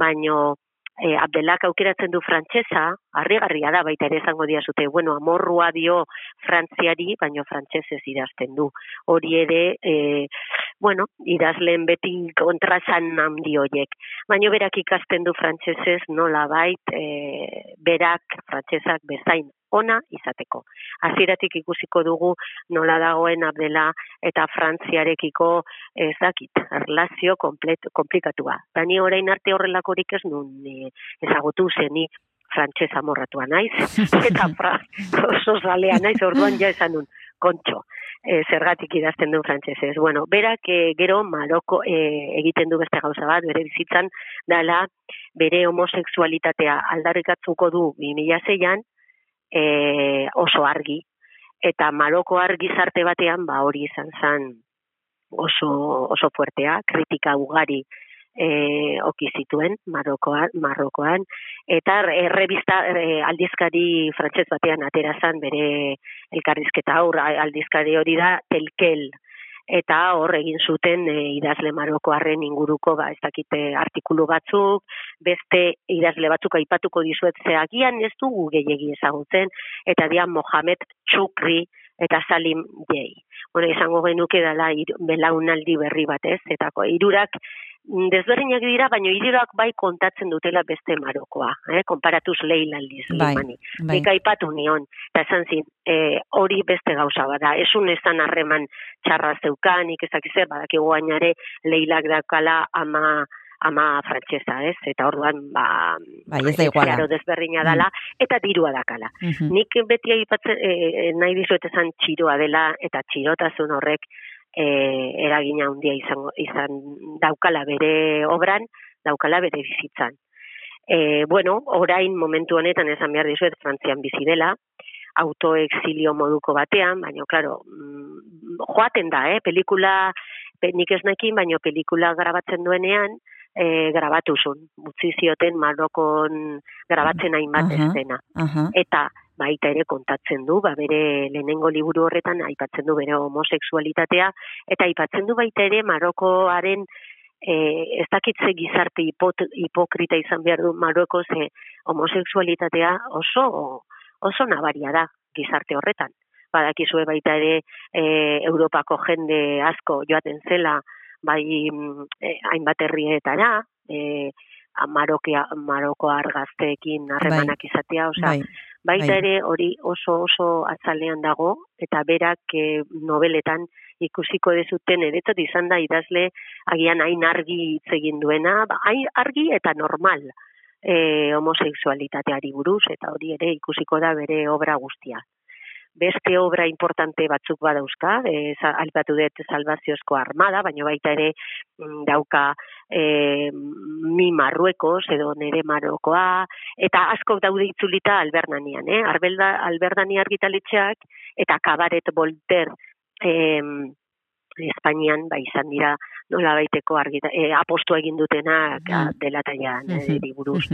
baino e, Abdelak aukeratzen du frantsesa, harrigarria da baita ere izango dia zute, bueno, amorrua dio frantziari, baino frantsesez idazten du. Hori ere, e, bueno, idazleen beti kontrasan handi horiek. Baina berak ikasten du frantsesez nola bait, e, berak frantsesak bezain ona izateko. Hasieratik ikusiko dugu nola dagoen abdela eta frantziarekiko ezakit, erlazio komplet, komplikatua. Dani orain arte horrelakorik ez nun e, ezagutu zeni frantsesa morratua naiz, eta fra, oso zalea naiz, orduan ja esan nun, kontxo e, zergatik idazten du frantsesez. Bueno, berak e, gero Maroko e, egiten du beste gauza bat, bere bizitzan dala bere homosexualitatea aldarrikatzuko du 2006an, e, oso argi. Eta Maroko argi zarte batean, ba hori izan zen oso, oso fuertea, kritika ugari e, oki zituen Marokoan, Marrokoan. Eta errebista e, aldizkari frantses batean atera bere elkarrizketa. Aur aldizkari hori da Telkel. Eta hor egin zuten e, idazle marokoarren inguruko ba ez dakite artikulu batzuk. Beste idazle batzuk aipatuko dizuet ze agian ez dugu gehiegi ezagutzen. Eta dian Mohamed Chukri eta Salim Jei. Bueno, izango genuke dela belaunaldi berri batez, eta hirurak desberdinak dira, baina hirurak bai kontatzen dutela beste marokoa, eh? konparatuz lehin aldiz. Bai, bai. Nik aipatu nion, eta esan zin, e, hori beste gauza bada, esun ezan harreman txarra zeukan, ikizak izan, badakigu gainare lehilak daukala ama ama frantsesa, ez? Eta orduan ba bai, ez da iguala. desberdina dela mm. eta dirua dakala. Mm Nik beti aipatzen e, nahi dizuet esan txiroa dela eta txirotasun horrek e, eragina handia izan, izan daukala bere obran, daukala bere bizitzan. E, bueno, orain momentu honetan esan behar dizuet Frantzian bizi dela, autoexilio moduko batean, baina, klaro, mm, joaten da, eh? pelikula, nik ez nekin, baina pelikula grabatzen duenean, e, grabatu zun, utzi zioten Marokon grabatzen hainbat uh -huh, Eta baita ere kontatzen du, ba bere lehenengo liburu horretan aipatzen du bere homosexualitatea eta aipatzen du baita ere Marokoaren e, ez dakitze gizarte hipot, hipokrita izan behar du Maroko ze homosexualitatea oso oso nabaria da gizarte horretan. Badakizue baita ere e, Europako jende asko joaten zela bai mm, e, hainbat herrietara, e, Marokia, Maroko argazteekin harremanak bai. izatea, osea, bai. Baita bai. ere hori oso oso atzalean dago, eta berak e, nobeletan ikusiko dezuten eretot izan da idazle agian hain argi hitz egin duena, ba, hain argi eta normal e, homosexualitateari buruz, eta hori ere ikusiko da bere obra guztia beste obra importante batzuk badauzka, e, alpatu dut salvaziozko armada, baina baita ere mm, dauka e, mi marruekos edo nere marokoa, eta asko daude itzulita albernanian, eh? Arbelda, alberdani argitalitzeak, eta kabaret bolter, eh, Espainian ba izan dira nola baiteko argita, e, apostu egin dutena mm. dela taia mm buruz.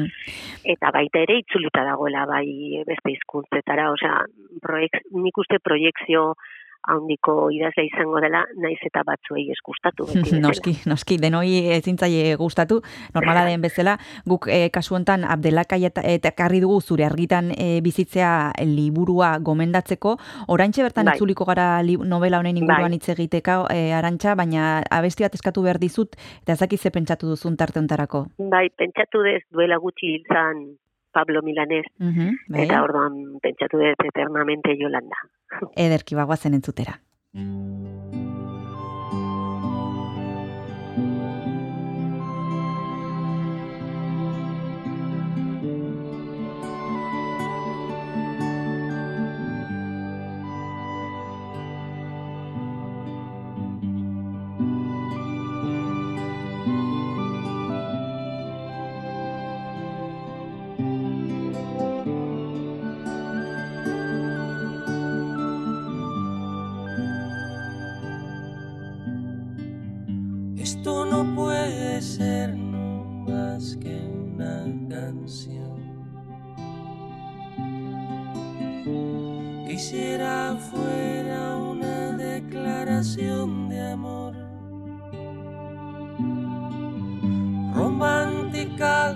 Eta baita ere itzulita dagoela bai beste hizkuntzetara, osea, nik uste proiektzio handiko idazle izango dela, naiz eta batzuei eskustatu. noski, noski, denoi ezintzaile gustatu, normala den bezala, guk e, kasu hontan Abdelakai eta karri dugu zure argitan e, bizitzea liburua gomendatzeko, oraintxe bertan bai. itzuliko gara novela honen inguruan bai. hitz egiteka e, arantxa, baina abesti bat eskatu behar dizut, eta ezaki ze pentsatu duzun tarte ontarako? Bai, pentsatu dez duela gutxi hilzan Pablo Milanés, uh -huh, bai. eta orduan pentsatu dez eternamente Yolanda. Ederki bagoazen entzutera. ser no más que una canción. Quisiera fuera una declaración de amor romántica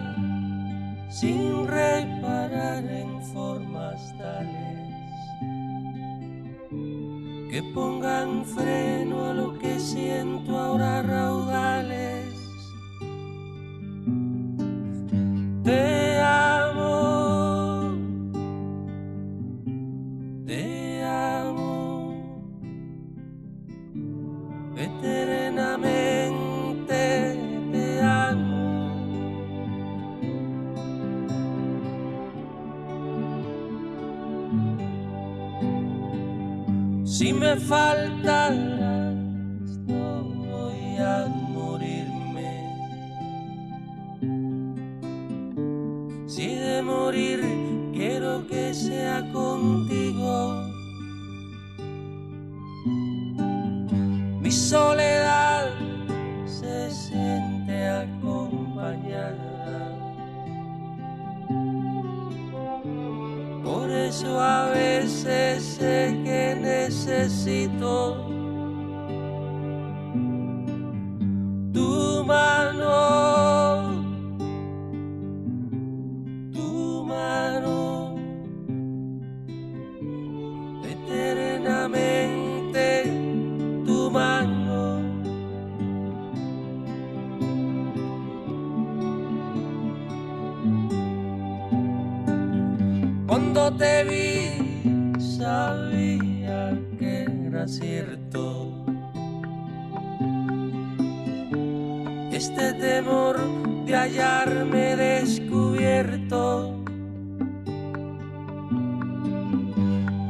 sin reparar en formas tales que pongan freno a lo que siento ahora raudales. Te amo. Te amo. Eternamente te amo. Si me faltas, no voy a contigo. Mi soledad se siente acompañada. Por eso a veces sé que necesito tu mano, Cuando te vi sabía que era cierto. Este temor de hallarme descubierto.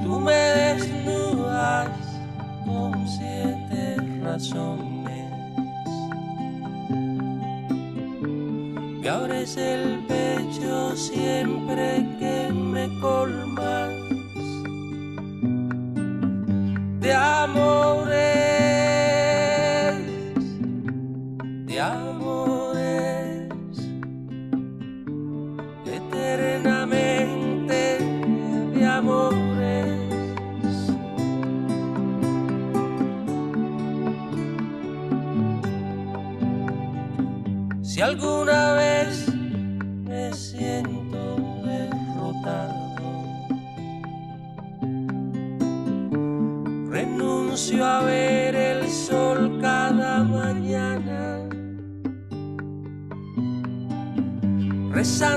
Tú me desnudas con siete razones. Me abres el pecho siempre que me colmas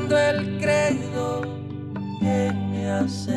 rezando el credo que me has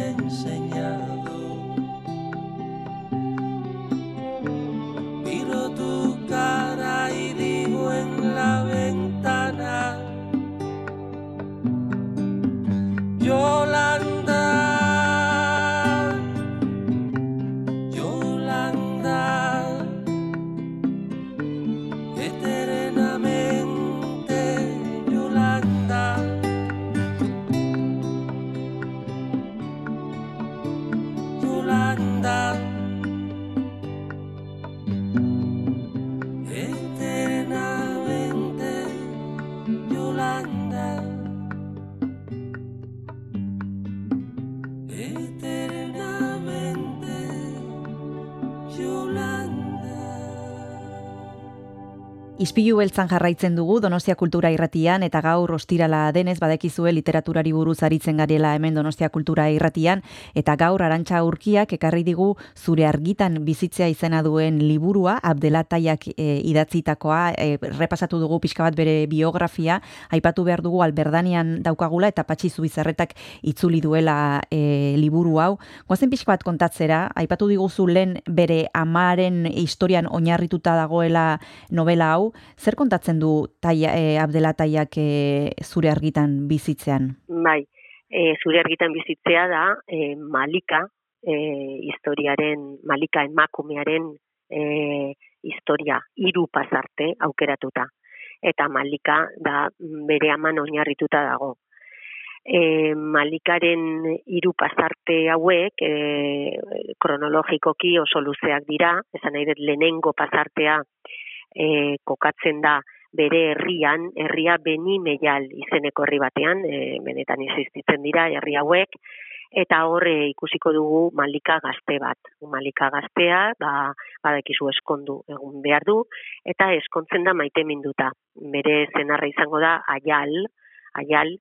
Ispilu beltzan jarraitzen dugu Donostia Kultura Irratian eta gaur ostirala denez badekizue literaturari buruz aritzen garela hemen Donostia Kultura Irratian eta gaur Arantxa Urkiak ekarri digu zure argitan bizitzea izena duen liburua Abdelataiak e, idatzitakoa e, repasatu dugu pixka bat bere biografia aipatu behar dugu Alberdanian daukagula eta Patxi Zubizarretak itzuli duela e, liburu hau. Goazen pixka bat kontatzera aipatu diguzu lehen bere amaren historian oinarrituta dagoela novela hau zer kontatzen du taia, e, Abdela Taiak e, zure argitan bizitzean? Bai, e, zure argitan bizitzea da e, Malika e, historiaren, Malika emakumearen e, historia hiru pasarte aukeratuta. Eta Malika da bere aman oinarrituta dago. E, Malikaren hiru pasarte hauek e, kronologikoki oso luzeak dira, esan nahi dut lehenengo pasartea e, kokatzen da bere herrian, herria Beni Meial izeneko herri batean, e, benetan existitzen dira herri hauek, eta horre ikusiko dugu malika gazte bat. Malika gaztea, ba, badakizu eskondu egun behar du, eta eskontzen da maite minduta. Bere zenarra izango da aial, aial,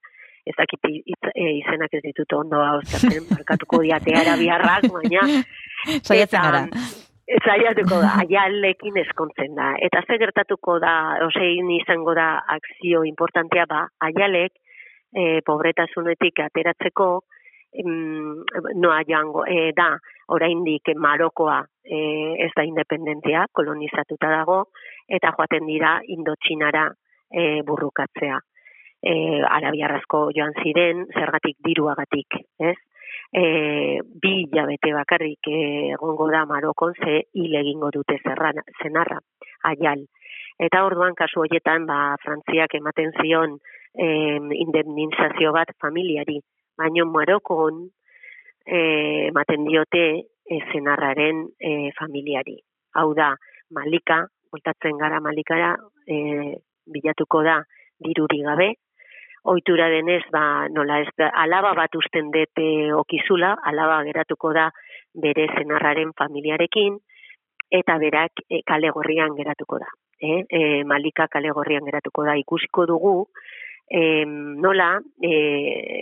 ez dakit e, izenak ez ditut ondo hauztatzen, markatuko diate arabiarrak, baina... Saiatzen gara. Zaiatuko da, aialekin eskontzen da. Eta ze gertatuko da, osein izango da akzio importantea ba, aialek e, pobretasunetik ateratzeko em, noa joango, e, da, oraindik Marokoa e, ez da independentzia, kolonizatuta dago, eta joaten dira Indotxinara e, burrukatzea. E, Arabiarrazko joan ziren, zergatik diruagatik, ez? E, bi jabete bakarrik egongo da Marokon ze hil egingo dute zerran, zenarra, aial. Eta orduan kasu horietan, ba, Frantziak ematen zion e, indemnizazio bat familiari. Baina Marokon e, ematen diote e, zenarraren e, familiari. Hau da, Malika, voltatzen gara Malikara, e, bilatuko da diruri gabe, ohitura denez, ba, nola ez da, alaba bat usten dete okizula, alaba geratuko da bere zenarraren familiarekin, eta berak e, kale gorrian geratuko da. E, e, malika kale gorrian geratuko da ikusiko dugu, e, nola, e,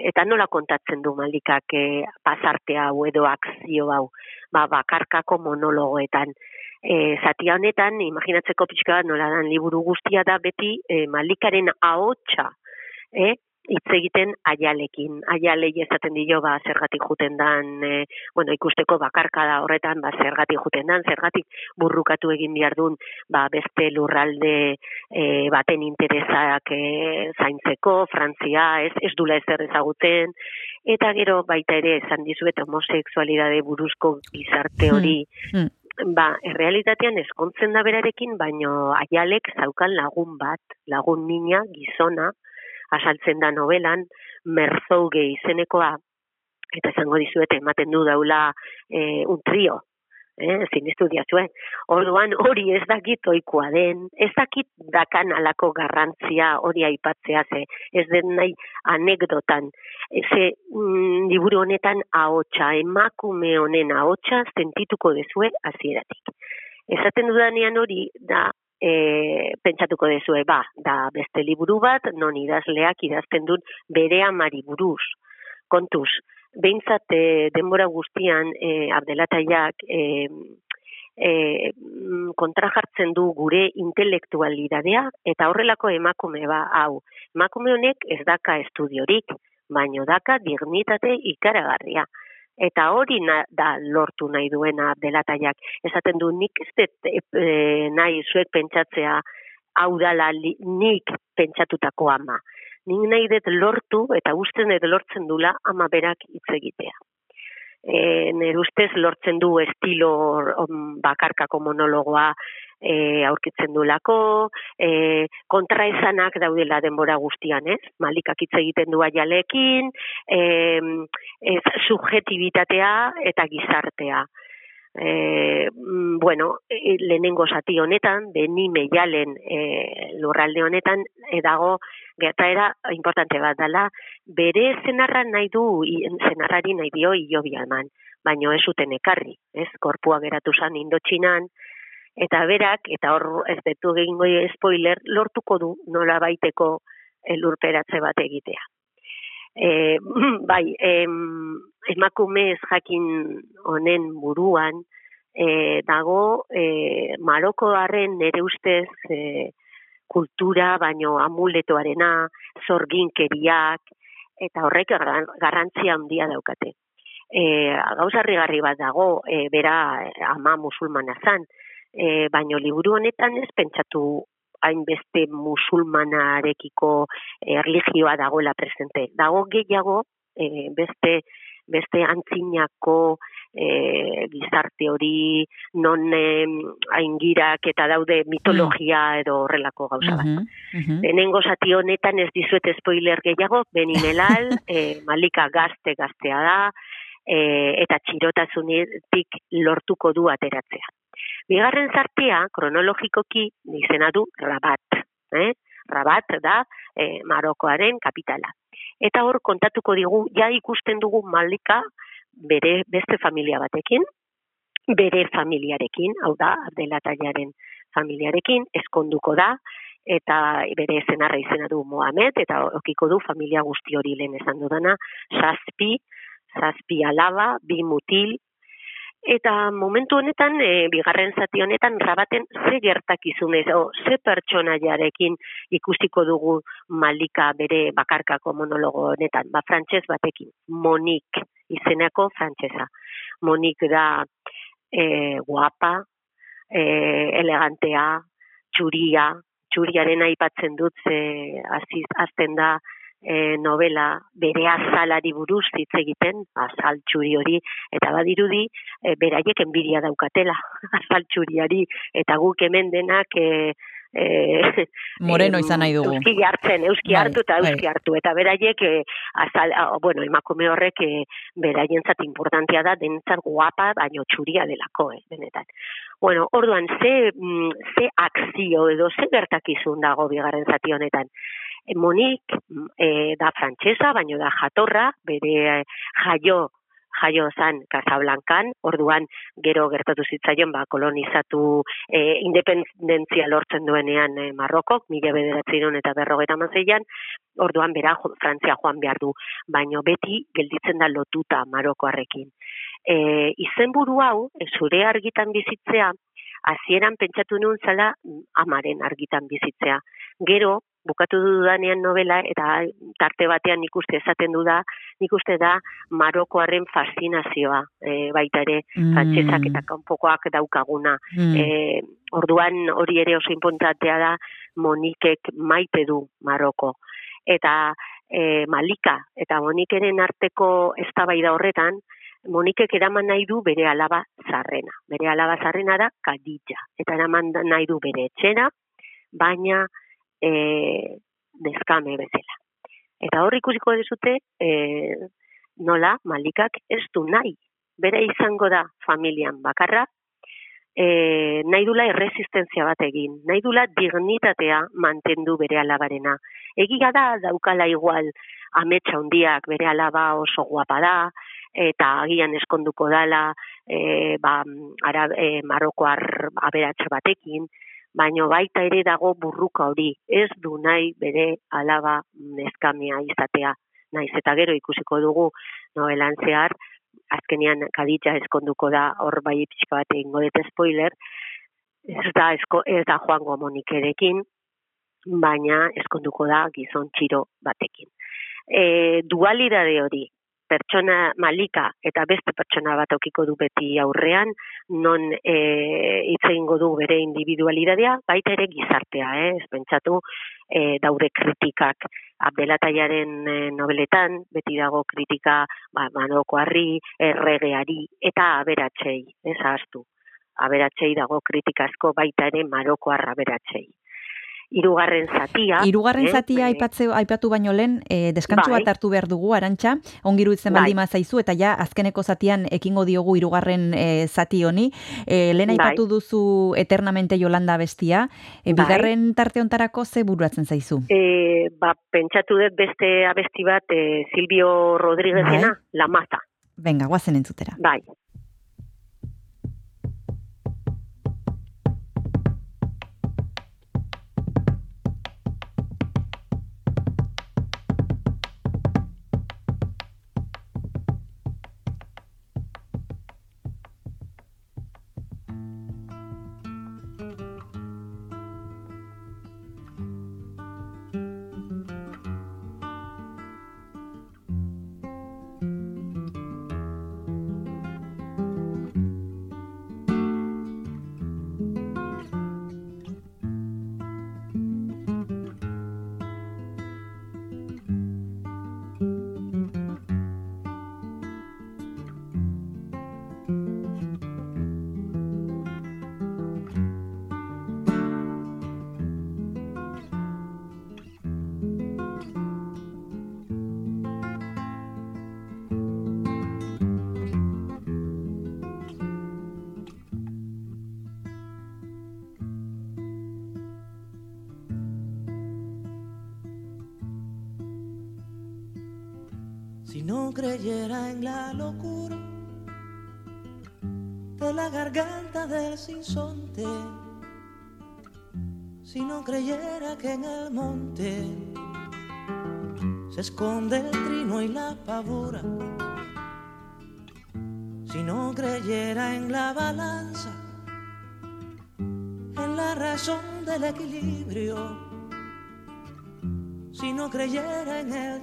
eta nola kontatzen du malikak e, pasartea hau edo akzio hau, ba, bakarkako monologoetan. E, zatia honetan, imaginatzeko pixka bat nola dan liburu guztia da beti e, malikaren ahotsa, eh, hitz egiten aialekin. Aialei esaten dio ba zergatik juten dan, e, bueno, ikusteko bakarka da horretan, ba zergatik juten dan, zergatik burrukatu egin biardun, ba beste lurralde e, baten interesak e, zaintzeko, Frantzia, ez, ez dula ezer ezagutzen, eta gero baita ere esan dizuet homosexualidade buruzko gizarte hori, Hmm, ba, errealitatean eskontzen da berarekin, baino aialek zaukan lagun bat, lagun mina, gizona, asaltzen da novelan, merzouge izenekoa, eta esango dizuete, ematen du daula e, un trio, eh, sinistu diazue. Orduan hori ez dakit oikoa den, ez dakit dakan alako garrantzia hori aipatzea ze, ez den nahi anekdotan. Ze mm, liburu honetan ahotsa, emakume honen ahotsa sentituko dezue hasieratik. Esaten dudanean hori da e, pentsatuko dezue, ba, da beste liburu bat, non idazleak idazten dut bere amari buruz. Kontuz, behintzat e, denbora guztian e, abdelataiak e, e, mm, kontra jartzen du gure intelektualidadea eta horrelako emakume ba hau. Emakume honek ez daka estudiorik, baino daka dignitate ikaragarria. Eta hori na, da lortu nahi duena delataiak. Esaten du nik ez dut e, nahi zuek pentsatzea hau dala li, nik pentsatutako ama. Nik nahi dut lortu eta usten dut lortzen dula ama berak hitz egitea. E, nire ustez lortzen du estilo bakarkako monologoa e, aurkitzen dulako, e, kontraesanak daudela denbora guztian, ez? Malikak hitz egiten du aialekin, e, ez, subjetibitatea eta gizartea. E, mm, bueno, e, lehenengo zati honetan, beni meialen e, lurralde honetan, e, dago gertaera importante bat dela, bere zenarra nahi du, zenarrari nahi dio ilobia eman, baino ez zuten ekarri, ez? Korpua geratu zan indotxinan, eta berak, eta hor ez detu egingo spoiler, lortuko du nola baiteko lurperatze bat egitea. E, bai, em, emakumez jakin honen buruan, e, dago e, Marokoaren nere ustez e, kultura, baino amuletoarena, zorginkeriak, eta horrek garran- garrantzia handia daukate. E, gauza harrigarri bat dago, e, bera ama musulmana zan, e, baino liburu honetan ez pentsatu hainbeste musulmanarekiko e, erlijioa dagoela presente. Dago gehiago e, beste beste antzinako e, gizarte hori non e, aingirak eta daude mitologia edo horrelako gauza bat. Mhm, mhm. Lehenengo zati honetan ez dizuet spoiler gehiago, Benimelal, e, Malika gazte gaztea da, e, eta txirotasunetik lortuko du ateratzea. Bigarren zartea, kronologikoki, izena du Rabat. Eh? Rabat da e, Marokoaren kapitala. Eta hor kontatuko digu, ja ikusten dugu Malika bere beste familia batekin, bere familiarekin, hau da, Abdelataiaren familiarekin, eskonduko da, eta bere zenarra izena du Mohamed, eta okiko du familia guzti hori lehen esan dudana, zazpi, zazpi alaba, bi mutil, eta momentu honetan, e, bigarren zati honetan, rabaten ze gertakizunez, o ze pertsonaiarekin ikusiko dugu Malika bere bakarkako monologo honetan, ba frantses batekin, Monik izeneko frantsesa. Monik da e, guapa, e, elegantea, txuria, txuriaren aipatzen dut ze aziz, azten da e, novela bere azalari buruz hitz egiten, azal txuri hori, eta badirudi e, beraiek enbidia daukatela azal txuriari, eta guk hemen denak e, e, Moreno izan nahi dugu. Euski hartzen, euski Bai, hartu eta bai. euski hartu. Eta beraiek, e, azal, a, bueno, emakume horrek e, beraientzat importantea da, dentzat guapa, baino txuria delako, eh, benetan. Bueno, orduan, ze, mm, ze akzio edo ze gertakizun dago bigarren zati honetan. Monik e, da frantsesa, baino da jatorra, bere eh, jaio jaio zan Casablancan, orduan gero gertatu zitzaion ba kolonizatu e, independentzia lortzen duenean e, Marrokok, mila bederatziron eta berrogeita mazeian, orduan bera Frantzia joan behar du, baino beti gelditzen da lotuta Marokoarrekin. E, izenburu hau, e, zure argitan bizitzea, hasieran pentsatu nuen zala mm, amaren argitan bizitzea. Gero, bukatu dudanean novela, eta tarte batean nik uste esaten du da, nik uste da Marokoaren fascinazioa, e, baita ere, frantsesak eta kanpokoak daukaguna. Mm. E, orduan hori ere oso importantea da Monikek maite du Maroko. Eta e, Malika eta Monikeren arteko eztabaida horretan, Monikek eraman nahi du bere alaba zarrena. Bere alaba zarrena da Kadija. Eta eraman nahi du bere etxera, baina e, deskame bezala. Eta hor ikusiko dezute, e, nola Malikak ez du nahi. Bere izango da familian bakarra, e, nahi dula erresistentzia bat egin, nahi dula dignitatea mantendu bere alabarena. Egia da daukala igual ametsa handiak bere alaba oso guapa da, eta agian eskonduko dala e, ba, ara, e, marokoar aberatxe batekin, baino baita ere dago burruka hori, ez du nahi bere alaba neskamia izatea. Naiz eta gero ikusiko dugu novelan zehar, azkenean kaditza eskonduko da hor bai pixka bat egingo dut spoiler, ez da, esko, ez da joango monikerekin, baina eskonduko da gizon txiro batekin. E, dualidade hori, pertsona malika eta beste pertsona bat aukiko du beti aurrean, non e, hitz egingo du bere individualidadea, baita ere gizartea, eh? ez pentsatu e, daure kritikak Abdelataiaren e, nobeletan, beti dago kritika ba, manokoarri, erregeari eta aberatsei, ez ahaztu. Aberatsei dago kritika asko baita ere marokoar aberatsei. Hirugarren zatia. Hirugarren eh, zatia eh, aipatze aipatu baino lehen, e, deskantsu Bai. bat hartu behar dugu Arantxa, ongi iruditzen Bai. baldin zaizu eta ja azkeneko zatian ekingo diogu hirugarren e, zati honi. E, lehen Bai. aipatu duzu eternamente Yolanda bestia, e, Bai. bigarren tarte hontarako ze bururatzen zaizu? E, ba, pentsatu dut beste abesti bat e, Silvio Rodríguezena, Bai. La Maza. Venga, guazen entzutera. Bai.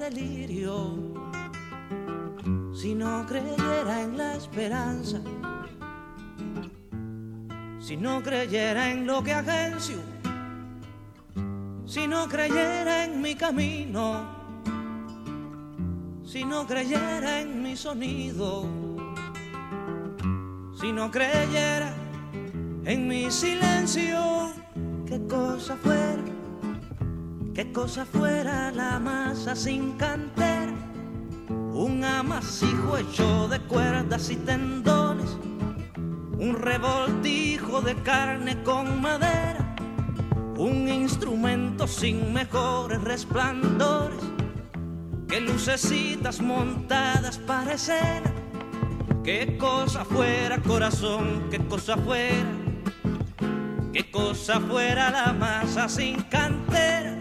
Delirio, si no creyera en la esperanza, si no creyera en lo que agencio, si no creyera en mi camino, si no creyera en mi sonido, si no creyera en mi silencio, qué cosa fuera, qué cosa fuera la masa sin cantera, un amasijo hecho de cuerdas y tendones, un revoltijo de carne con madera, un instrumento sin mejores resplandores, que lucecitas montadas para escena, qué cosa fuera corazón, qué cosa fuera qué cosa fuera la masa sin cantera,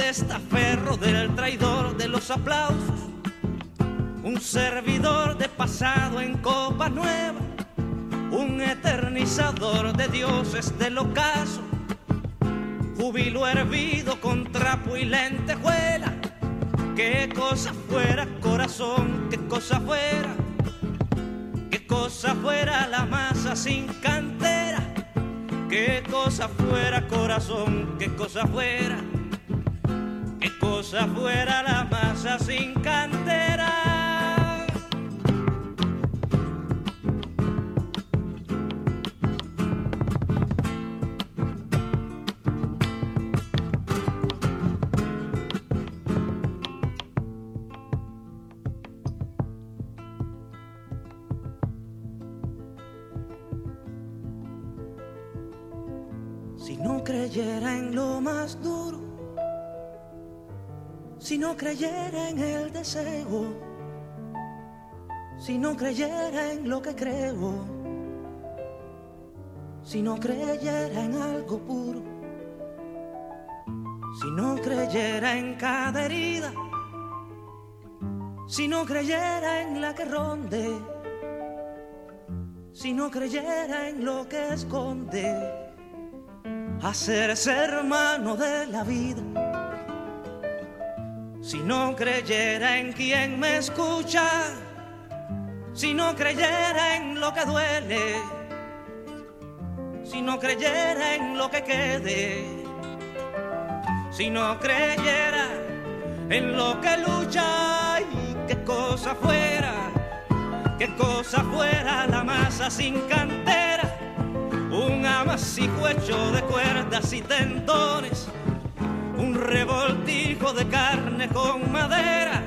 testaferro del traidor de los aplausos, un servidor de pasado en copa nueva, un eternizador de dioses del ocaso, júbilo hervido con trapo y lentejuela, qué cosa fuera corazón, qué cosa fuera, qué cosa fuera la masa sin cantera qué cosa fuera corazón, qué cosa fuera, qué cosa fuera la masa sin cantera. Si no creyera en lo más duro, si no creyera en el deseo, si no creyera en lo que creo, si no creyera en algo puro, si no creyera en cada herida, si no creyera en la que ronde, si no creyera en lo que esconde hacerse hermano de la vida. Si no creyera en quien me escucha, si no creyera en lo que duele, si no creyera en lo que quede, si no creyera en lo que lucha y qué cosa fuera, qué cosa fuera la masa sin cantera un amasijo hecho de cuerdas y tendones, un revoltijo de carne con madera,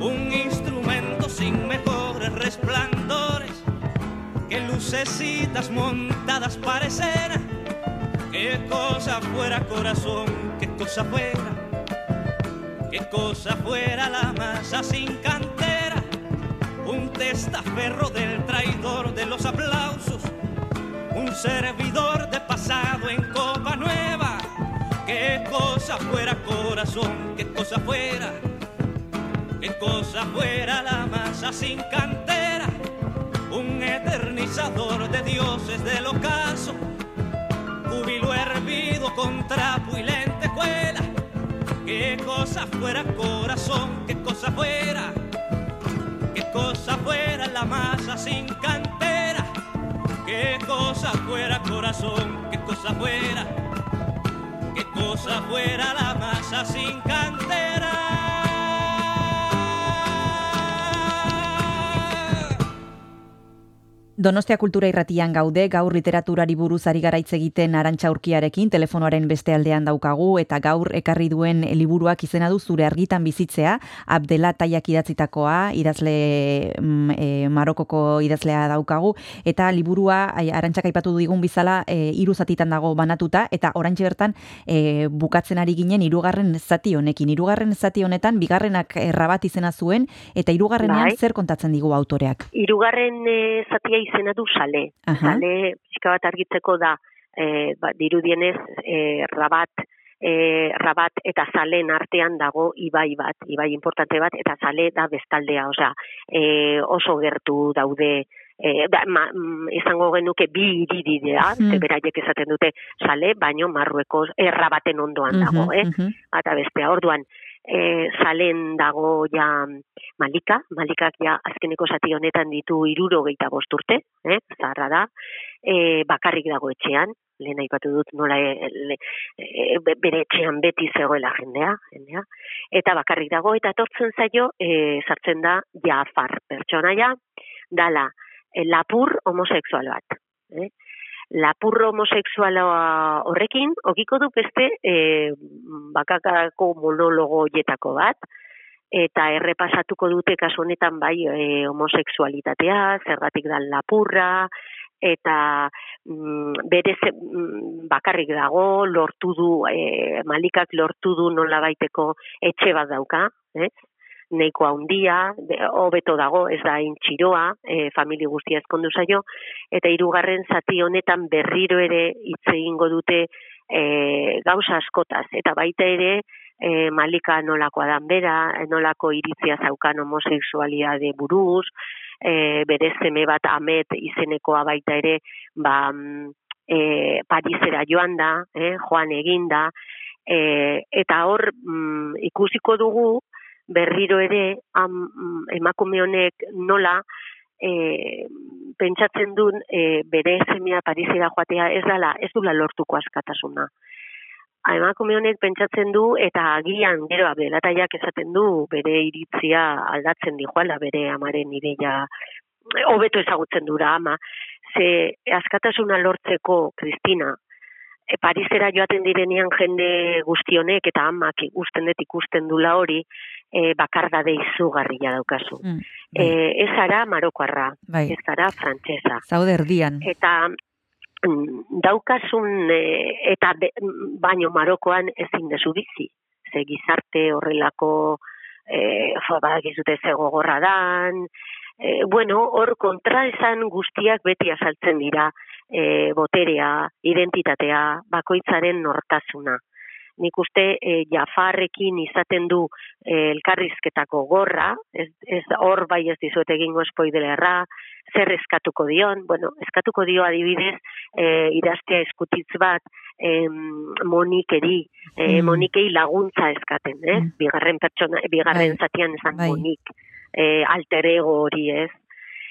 un instrumento sin mejores resplandores, que lucecitas montadas para escena, qué cosa fuera corazón, qué cosa fuera, qué cosa fuera la masa sin cantera, un testaferro del traidor de los aplausos un servidor de pasado en copa nueva. Qué cosa fuera corazón, qué cosa fuera, qué cosa fuera la masa sin cantera, un eternizador de dioses del ocaso, júbilo hervido con trapo y lentejuela. Qué cosa fuera corazón, qué cosa fuera, qué cosa fuera la masa sin cantera qué cosa fuera corazón, qué cosa fuera, qué cosa fuera la masa sin cantera. Donostia Kultura Irratian gaude, gaur literaturari buruz ari garaitz egiten Arantxa Urkiarekin telefonoaren beste aldean daukagu eta gaur ekarri duen liburuak izena du zure argitan bizitzea, Abdela Taiak idatzitakoa, idazle mm, e, Marokoko idazlea daukagu eta liburua ai, Arantxak aipatu digun bizala e, hiru zatitan dago banatuta eta oraintxe bertan e, bukatzen ari ginen hirugarren zati honekin. Hirugarren zati honetan bigarrenak errabat izena zuen eta hirugarrenean Bai. zer kontatzen digu autoreak. Hirugarren eh, zatia izena du sale. Aha. Sale pixka bat argitzeko da eh, ba, dirudienez eh, rabat eh, rabat eta zalen artean dago ibai bat, ibai importante bat, eta zale da bestaldea, osea, eh, oso gertu daude eh, da, ma, mm, izango genuke bi Mhm. ze beraiek esaten dute sale, baino marrueko errabaten ondoan dago, eh? Mhm, mhm. eta bestea. Orduan, e, salen dago ja Malika, Malikak ja azkeneko zati honetan ditu iruro geita bosturte, eh? zaharra da, e, bakarrik dago etxean, lehen aipatu dut nola e, le, e, be- bere etxean beti zegoela jendea, jendea, eta bakarrik dago, eta etortzen zaio, e, sartzen da Jafar pertsonaia, dala e, lapur homosexual bat. Eh? Lapur homosexuala horrekin, okiko du beste e, bakakako monologo hoietako bat, eta errepasatuko dute kasu honetan bai e, homosexualitatea, zergatik dan lapurra, eta mm, bere ze, mm, bakarrik dago, lortu du, e, malikak lortu du nola baiteko etxe bat dauka, ez? Neiko handia, hobeto dago, ez da hain txiroa, e, famili guztia ezkondu zaio, eta hirugarren zati honetan berriro ere hitz egingo dute e, gauza askotaz, eta baita ere e, malika nolakoa dan bera, nolako iritzia zaukan homosexualidade buruz, e, bere zeme bat amet izenekoa baita ere, ba, mm, e, Parisera joan da, eh, joan eginda, e, eta hor mm, ikusiko dugu, berriro ere am, emakume honek nola e, pentsatzen duen e, bere semea Parisera joatea ez dala, ez dula lortuko askatasuna. Emakume honek pentsatzen du eta agian gero abelataiak esaten du bere iritzia aldatzen dijoala bere amaren ideia hobeto ezagutzen dura ama. Ze askatasuna lortzeko Kristina e, Parisera joaten direnean jende guztionek eta amak ikusten dut ikusten dula hori, e, bakardade izugarria daukazu. Mm, E, ez ara marokoarra, bai, ez ara frantsesa. zaude erdian. Eta mm, daukasun, e, eta be, baino marokoan ezin dezu bizi. Ze gizarte horrelako, e, jo, badakizute ze gogorra dan, e, bueno, hor kontra esan guztiak beti azaltzen dira, e, boterea, identitatea, bakoitzaren nortasuna. Nik uste e, Jafarrekin izaten du e, elkarrizketako gorra, ez, ez hor bai ez dizuet egingo espoidelerra, zer eskatuko dion, bueno, eskatuko dio adibidez e, idaztea eskutitz bat em, monikeri, e, Mm. monikei laguntza eskaten, ez? Mm. Bigarren pertsona, bigarren Bai. zatian esan Bai. monik, e, alter ego hori, ez?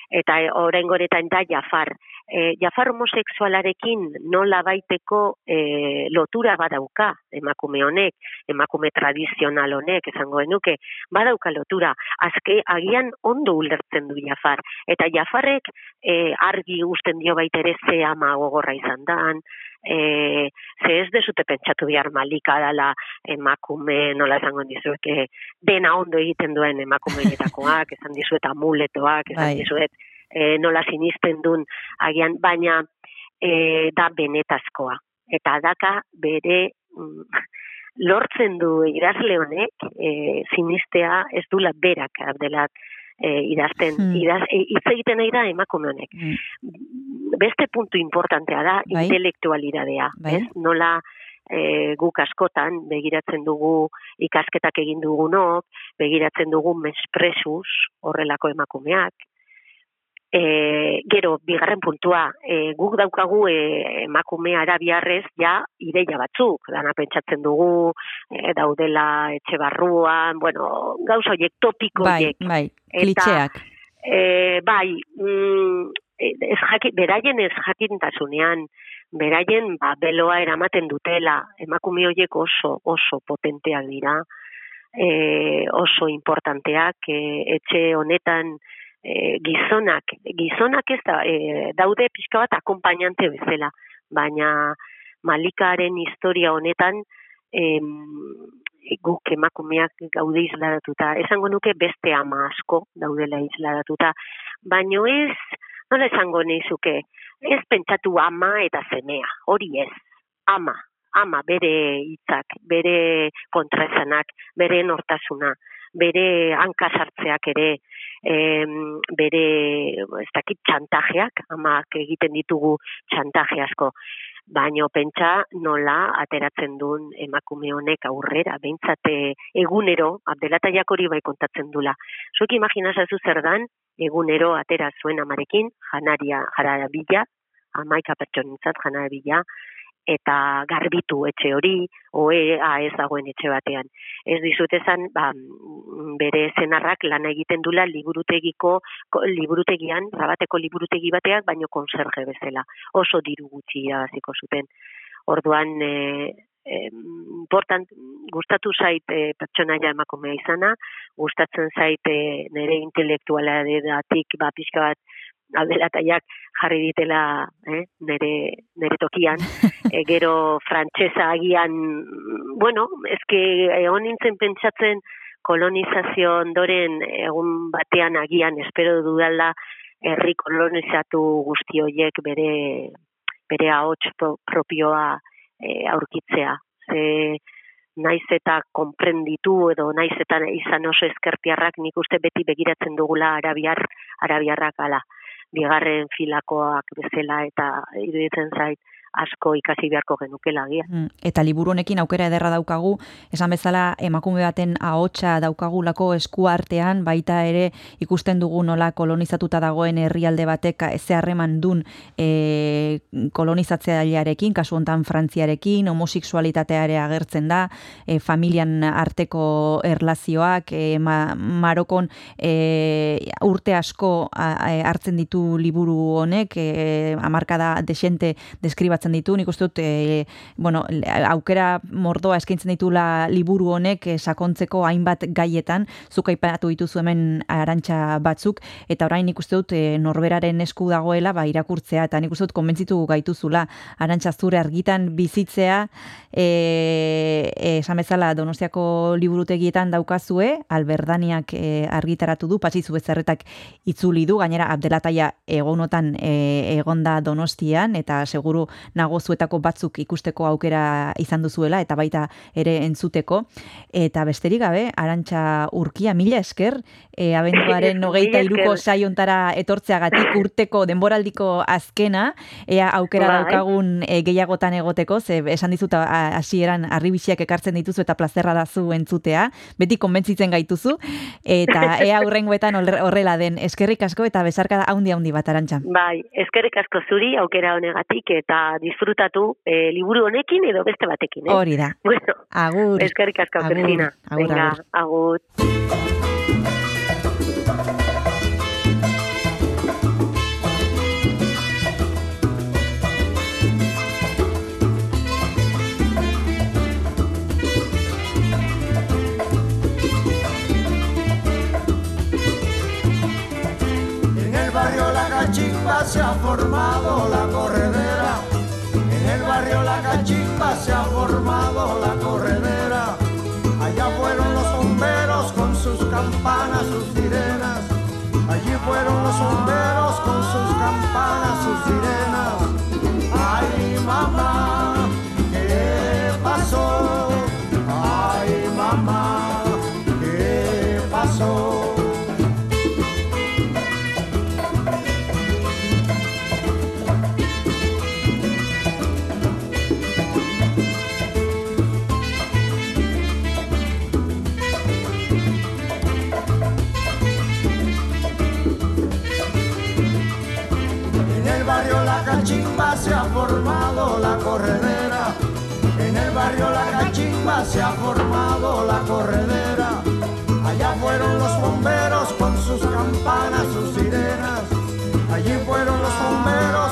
Eta e, orain goretan da Jafar. E, Jafar homosexualarekin nola baiteko e, lotura badauka emakume honek, emakume tradizional honek, esango genuke, badauka lotura. Azke, agian ondo ulertzen du Jafar. Eta Jafarrek e, argi usten dio baita ere ze ama gogorra izan dan, e, ze ez dezute pentsatu bihar malika dala emakume, nola esango dizuet, e, dena ondo egiten duen emakumeenetakoak, esan dizuet amuletoak, esan Bai. dizuet e, nola sinisten duen agian, baina e, da benetazkoa. Eta daka bere mm, lortzen du idazle honek e, sinistea ez dula berak abdelat e, idazten. Hmm. Idaz, e, hitz egiten nahi da emakume honek Mm, beste puntu importantea da Bai. intelektualidadea, Bai. ez? Nola e, guk askotan begiratzen dugu ikasketak egin dugunok, begiratzen dugu mespresuz horrelako emakumeak. E, gero, bigarren puntua, e, guk daukagu e, emakume arabiarrez ja ideia batzuk, dana pentsatzen dugu, e, daudela etxe barruan, bueno, gauza horiek, topiko Bai, bai, klitxeak. E, bai, mm, ez jaki, beraien ez jakintasunean, beraien ba, beloa eramaten dutela, emakume horiek oso, oso potenteak dira, e, oso importanteak, e, etxe honetan e, gizonak, gizonak ez da, e, daude pixka bat akompainante bezala, baina malikaren historia honetan, em, guk emakumeak gaude isladatuta. Esango nuke beste ama asko daudela isladatuta. Baino ez, nola esango neizuke, ez pentsatu ama eta semea, hori ez, ama, ama bere hitzak, bere kontraesanak, bere nortasuna, bere hankasartzeak ere, em, bere, ez dakit, txantajeak, amak egiten ditugu txantaje asko, baino pentsa nola ateratzen duen emakume honek aurrera, behintzate egunero, abdelataiak hori bai kontatzen dula. Zuek imaginazazu zer dan, egunero atera zuen amarekin, janaria jarabila, amaika pertsonintzat janabila, eta garbitu etxe hori, oea ez dagoen etxe batean. Ez dizut esan, ba, bere zenarrak lan egiten dula liburutegiko, ko- liburutegian, rabateko liburutegi bateak, baino konserje bezala. Oso diru gutxi irabaziko zuten. Orduan, e, important, gustatu zait e, pertsonaia emakumea izana, gustatzen zait e, nire intelektuala datik, ba, pixka bat, aldelataiak jarri ditela eh, nere, nere tokian. e, gero frantsesa agian, bueno, eske egon nintzen pentsatzen kolonizazio ondoren egun batean agian espero dudala herri kolonizatu guzti horiek bere bere ahots pro- propioa e, aurkitzea. Ze naiz eta konprenditu edo naiz eta izan oso eskertiarrak nik uste beti begiratzen dugula arabiar arabiarrak ala bigarren filakoak bezala eta iruditzen zait asko ikasi beharko genukela agian. Mm, Eta liburu honekin aukera ederra daukagu, esan bezala emakume baten ahotsa daukagulako eskuartean, baita ere ikusten dugu nola kolonizatuta dagoen herrialde batek ze harreman dun e, kolonizatzailearekin, kasu hontan Frantziarekin, homosexualitatea ere agertzen da, e, familian arteko erlazioak, e, ma, Marokon e, urte asko a, a- hartzen ditu liburu honek, e, amarkada desente deskribatzen ditu, nik uste dut, e, bueno, aukera mordoa eskaintzen ditula liburu honek e, sakontzeko hainbat gaietan, zuk aipatu dituzu hemen arantxa batzuk, eta orain nik uste dut e, norberaren esku dagoela ba, irakurtzea, eta nik uste dut konbentzitu gaituzula. Arantxa zure argitan bizitzea, e, e, esan bezala Donostiako liburutegietan daukazue, alberdaniak e, argitaratu du, patxizu bezerretak itzuli du, gainera Abdelataia egonotan e, egonda Donostian, eta seguru nago zuetako batzuk ikusteko aukera izan duzuela, eta baita ere entzuteko. Eta besterik gabe, arantxa urkia, mila esker, e, abenduaren hogeita iruko saiontara etortzeagatik urteko denboraldiko azkena, ea aukera Bai. daukagun e, gehiagotan egoteko, ze esan dizut a- hasieran arribixiak ekartzen dituzu eta plazerra da zu entzutea, beti konbentzitzen gaituzu, eta ea hurrengoetan horre- horrela den eskerrik asko eta besarka haundi haundi bat arantxa. Bai, eskerrik asko zuri aukera honegatik eta disfrutatu e, liburu honekin edo beste batekin, eh? Hori da. Bueno, Agur. eskerrik asko, Agur, Cristina. agur, Venga, agur. agur. En el barrio La Cachimba se ha formado la corredera. Barrio La Cachimba se ha formado la corredera. Se ha formado la corredera. En el barrio La Cachimba se ha formado la corredera. Allá fueron los bomberos con sus campanas, sus sirenas. Allí fueron los bomberos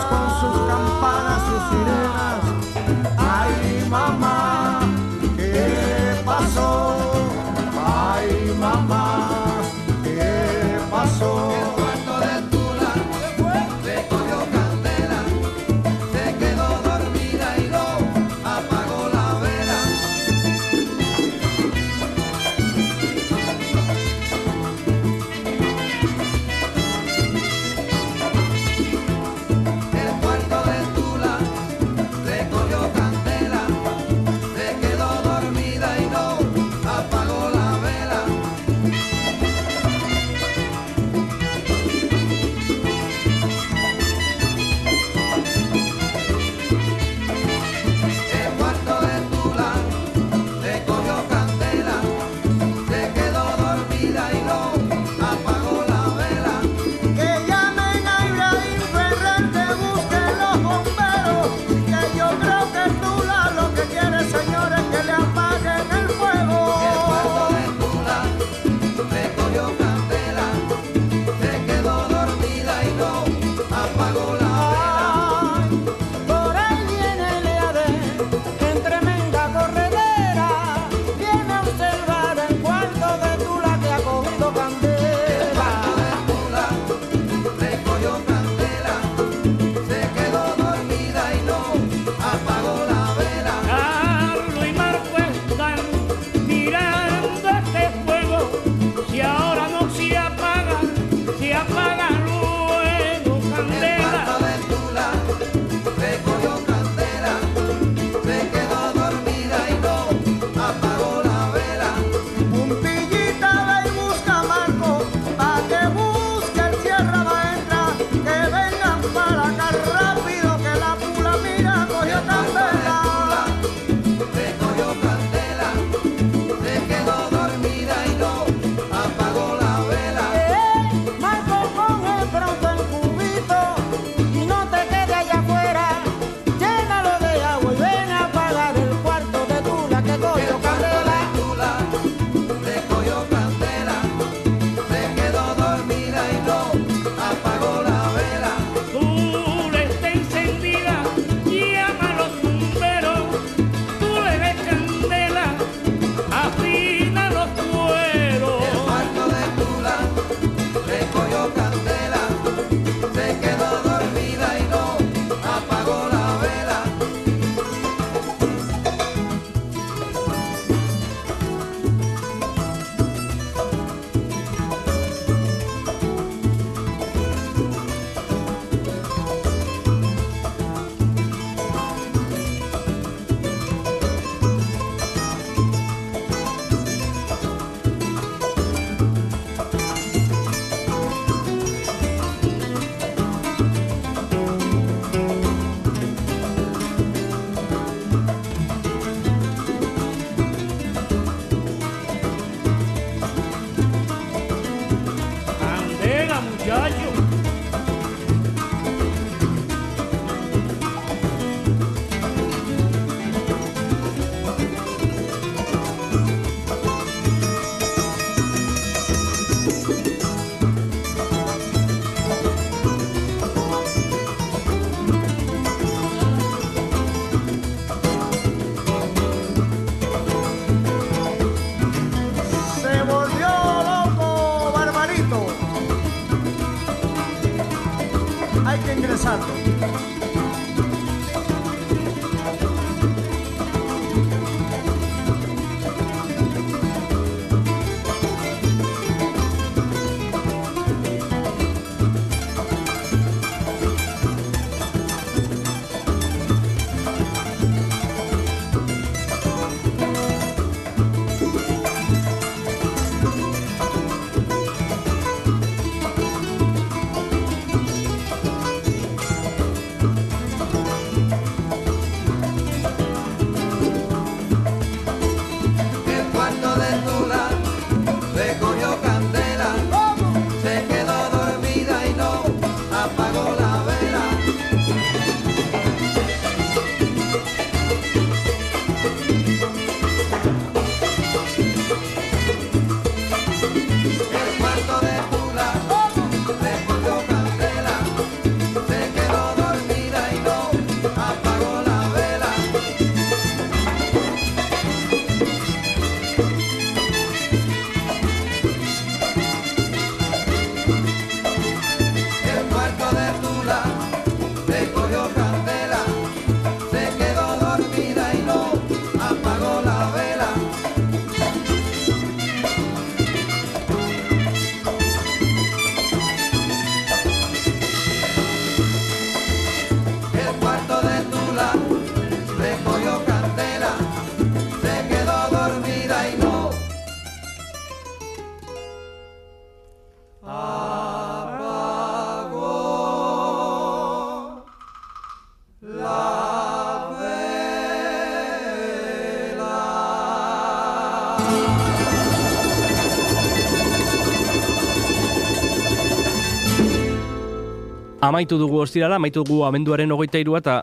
Amaitu dugu ostirala, amaitu dugu amenduaren hogeita irua, eta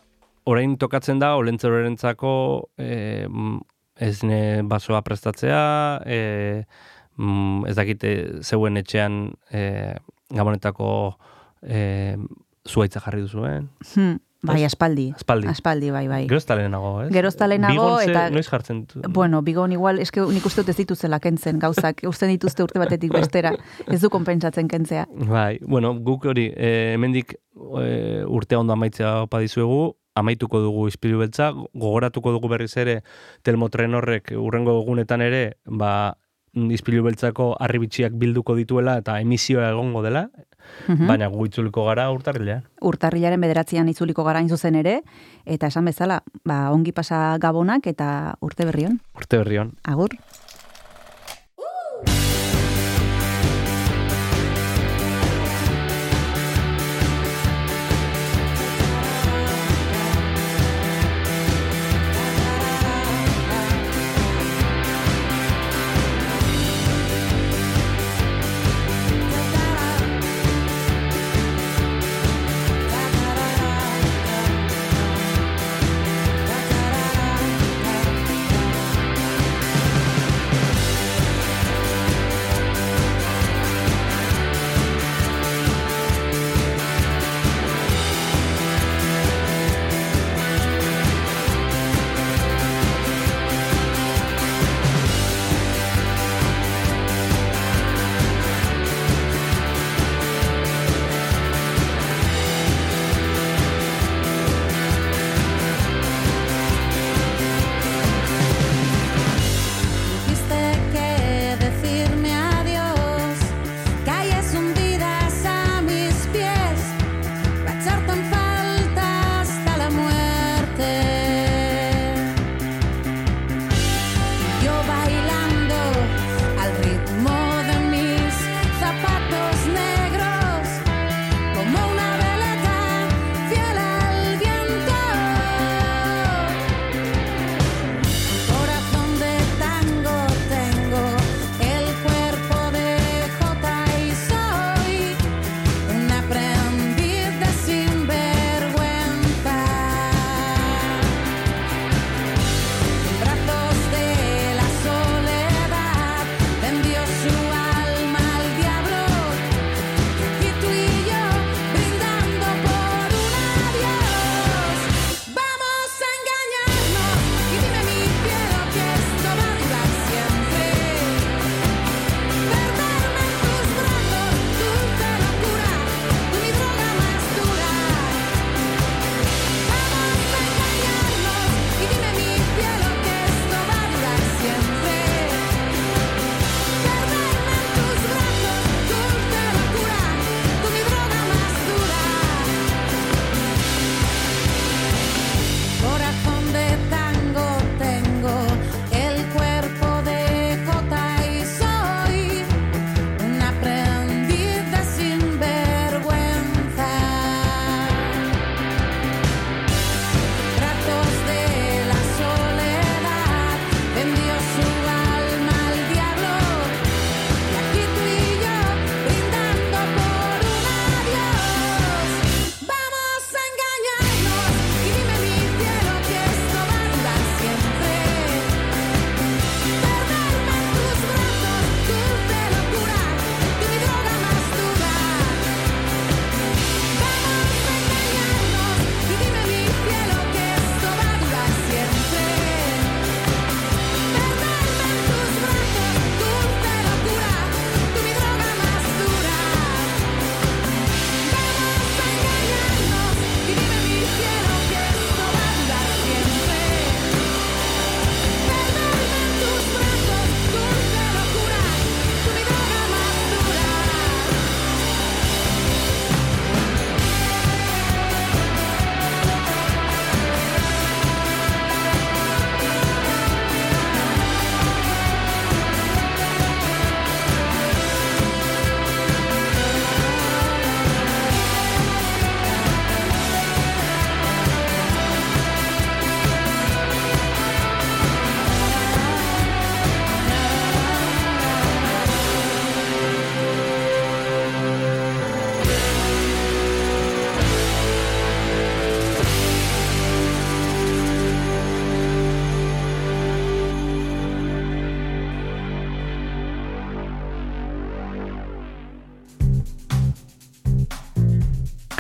orain tokatzen da, olentzerorentzako e, mm, ez ne basoa prestatzea, e, mm, ez dakite zeuen etxean e, gabonetako e, zuaitza jarri duzuen. Hmm, bai, aspaldi. Aspaldi. Aspaldi, bai, bai. Gero ez da lehenago, ez? Gero ez da lehenago, eta- Noiz jartzen du? Bueno, bigon igual, eske nik uste dut ez dituzela kentzen gauzak, uste dituzte urte batetik bestera, ez du konpentsatzen kentzea. Bai, bueno, guk hori, e, hemendik e, urtea ondo amaitzea opa dizuegu, amaituko dugu ispilu beltza, gogoratuko dugu berriz ere telmotren horrek urrengo egunetan ere, ba, ispilu beltzako arribitxiak bilduko dituela eta emisioa egongo dela, Mhm. baina gu itzuliko gara urtarrilean. Urtarrilaren bederatzean itzuliko gara hain zuzen ere, eta esan bezala, ba, ongi pasa gabonak eta urte berrion. Urte berrion. Agur.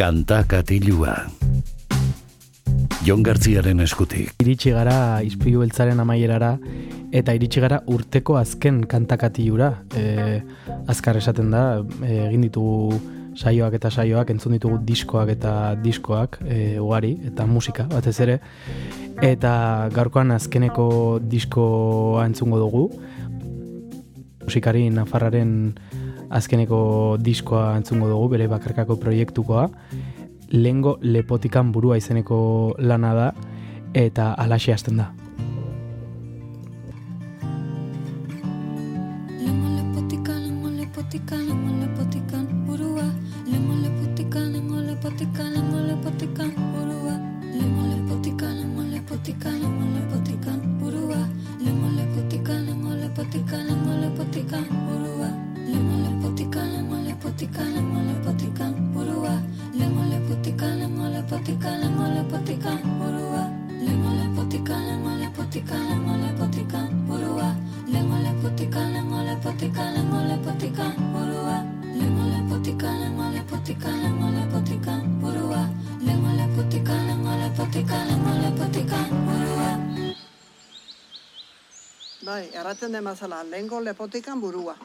Kanta katilua. Jon Gartziaren eskutik. Iritsi gara izpilu beltzaren amaierara eta iritsi gara urteko azken kantakatilura. E, azkar esaten da, e, egin ditugu saioak eta saioak, entzun ditugu diskoak eta diskoak, e, ugari, eta musika, batez ere. Eta gaurkoan azkeneko diskoa entzungo dugu. Musikari Nafarraren azkeneko diskoa entzungo dugu, bere bakarkako proiektukoa lengo lepotikan burua izeneko lana da eta alaxe hasten da. Lehenko lepotikan burua.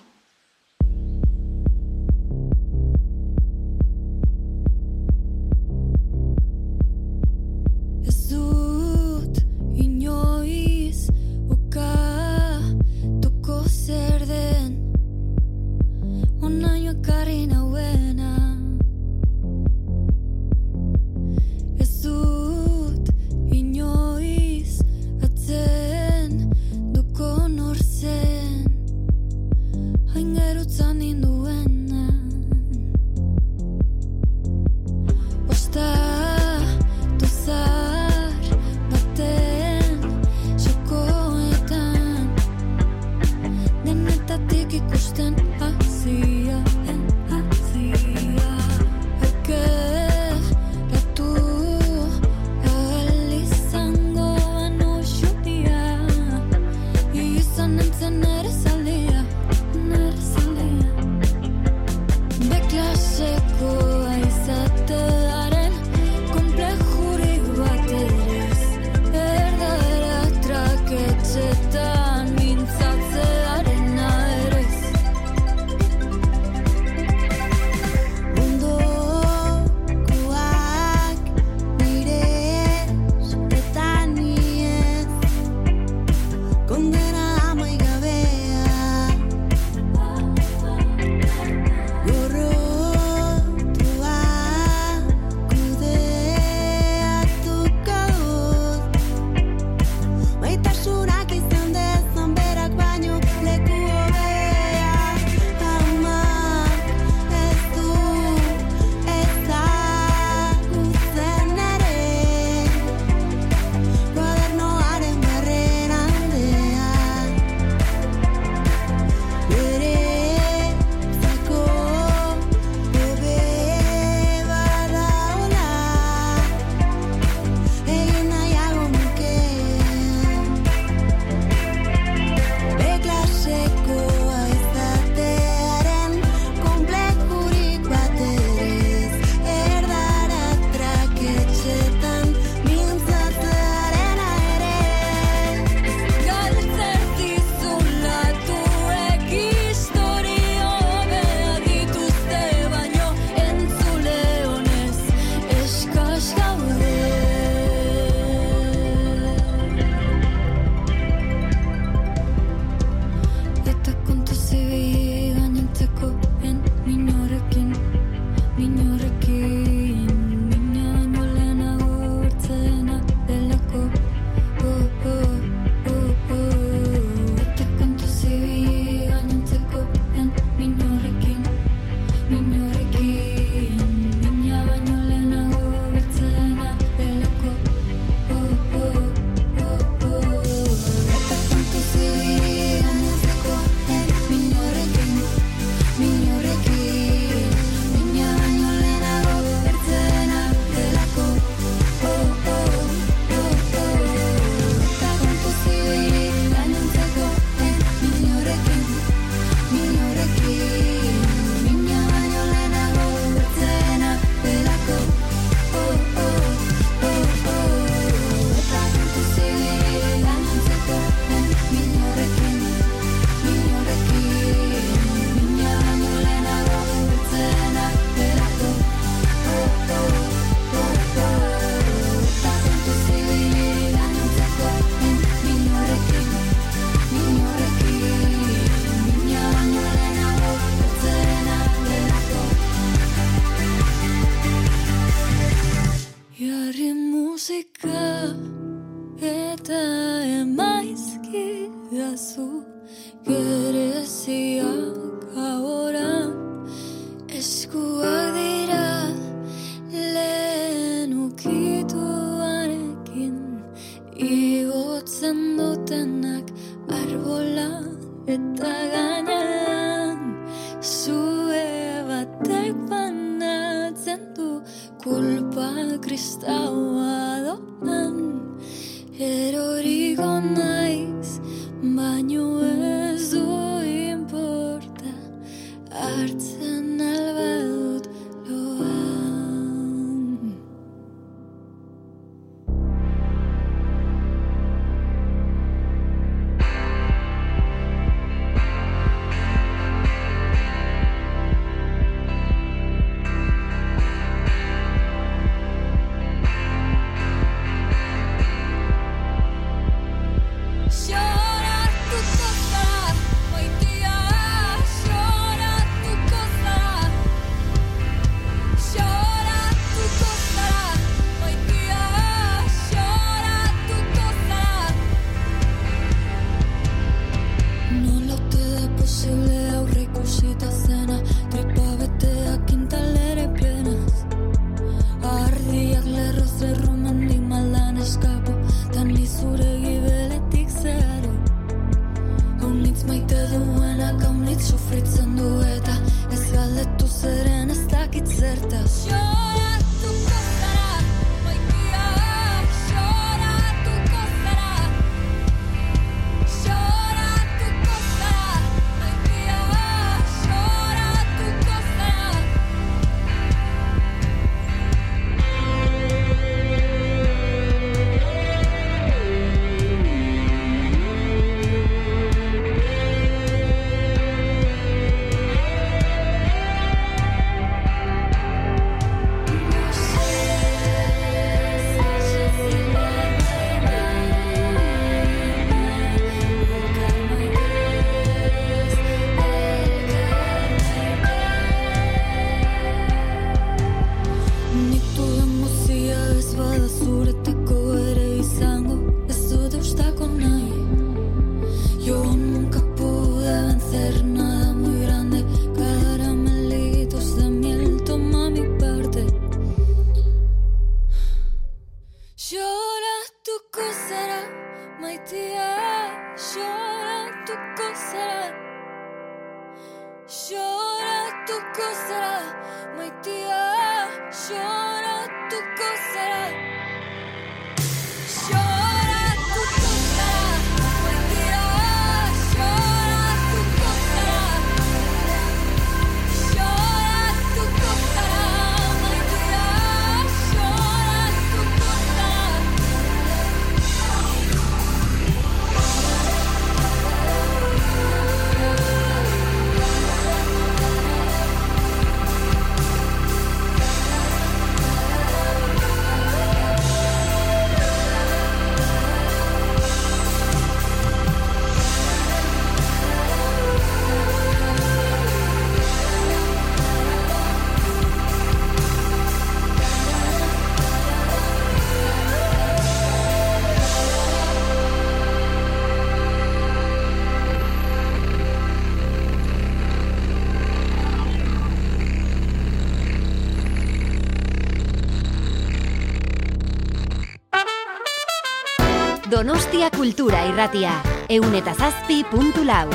Euskal Kultura irratia, eun eta zazpi puntu lau.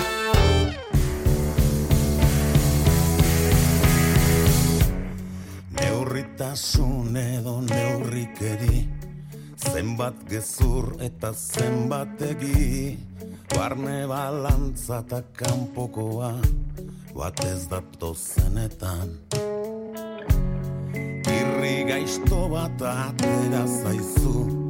Neurritasun edo neurrikeri, zenbat gezur eta zenbat egi, barne balantza eta kanpokoa, bat ez datozenetan. Irri gaizto bat atera zaizu,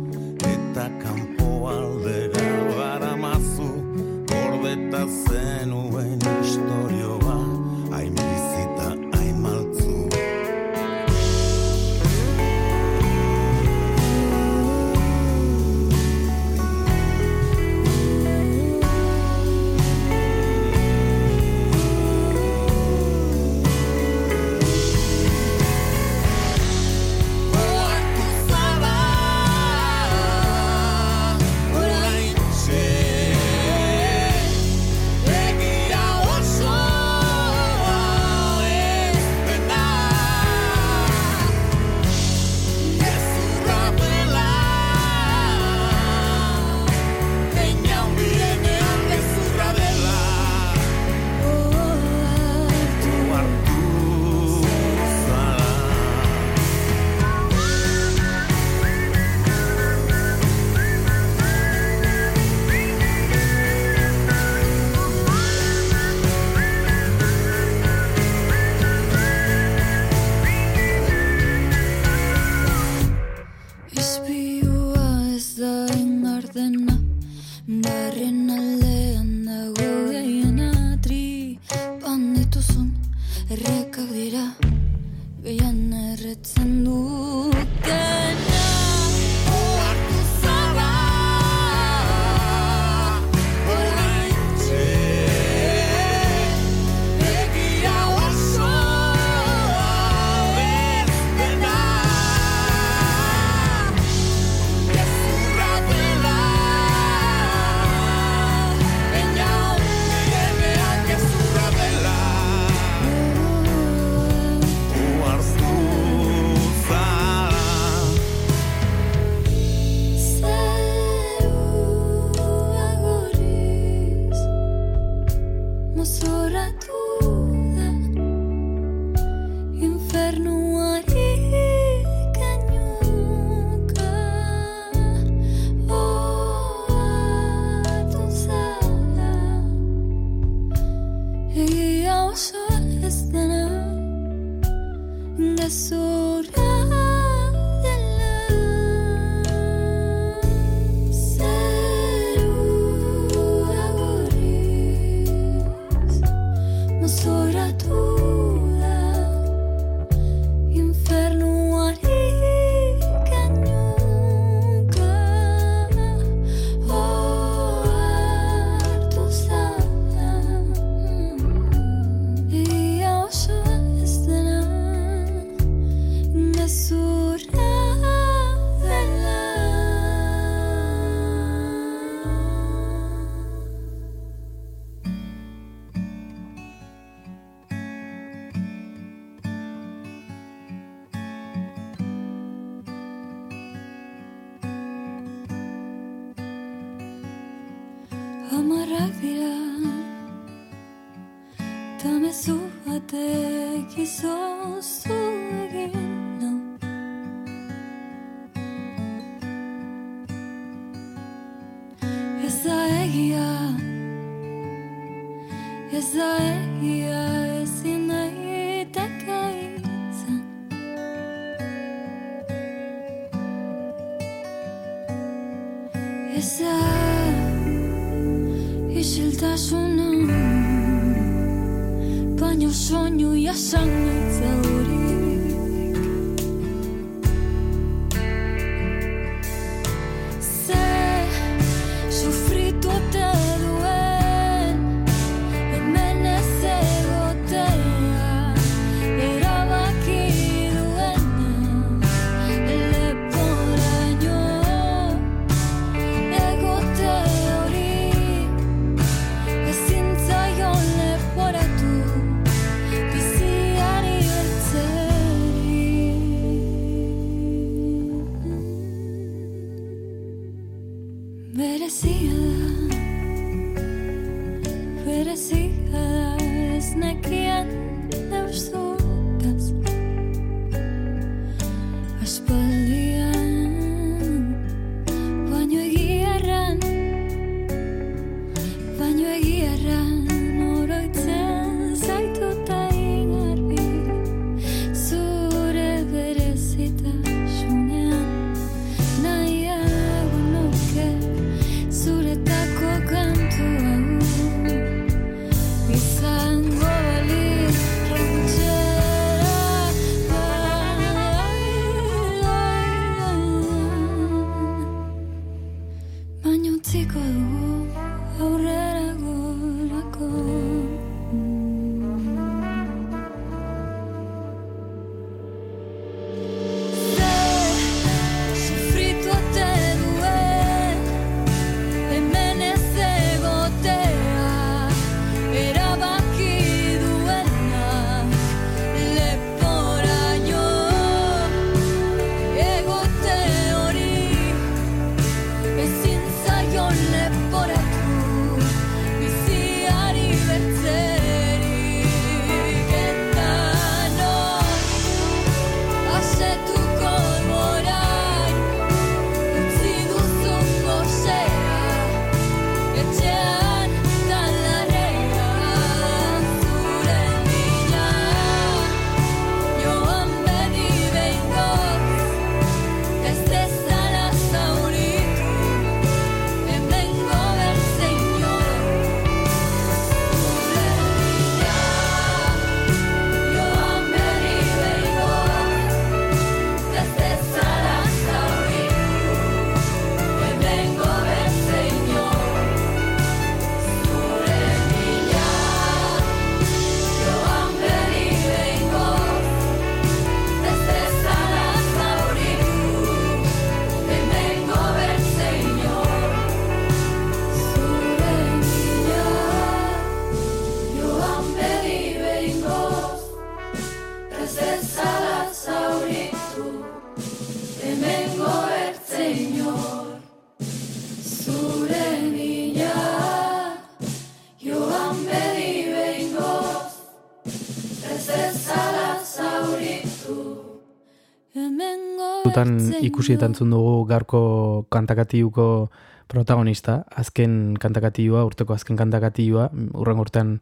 ikusi eta entzun dugu gaurko kantakatiuko protagonista, azken kantakatiua, urteko azken kantakatiua, urren urtean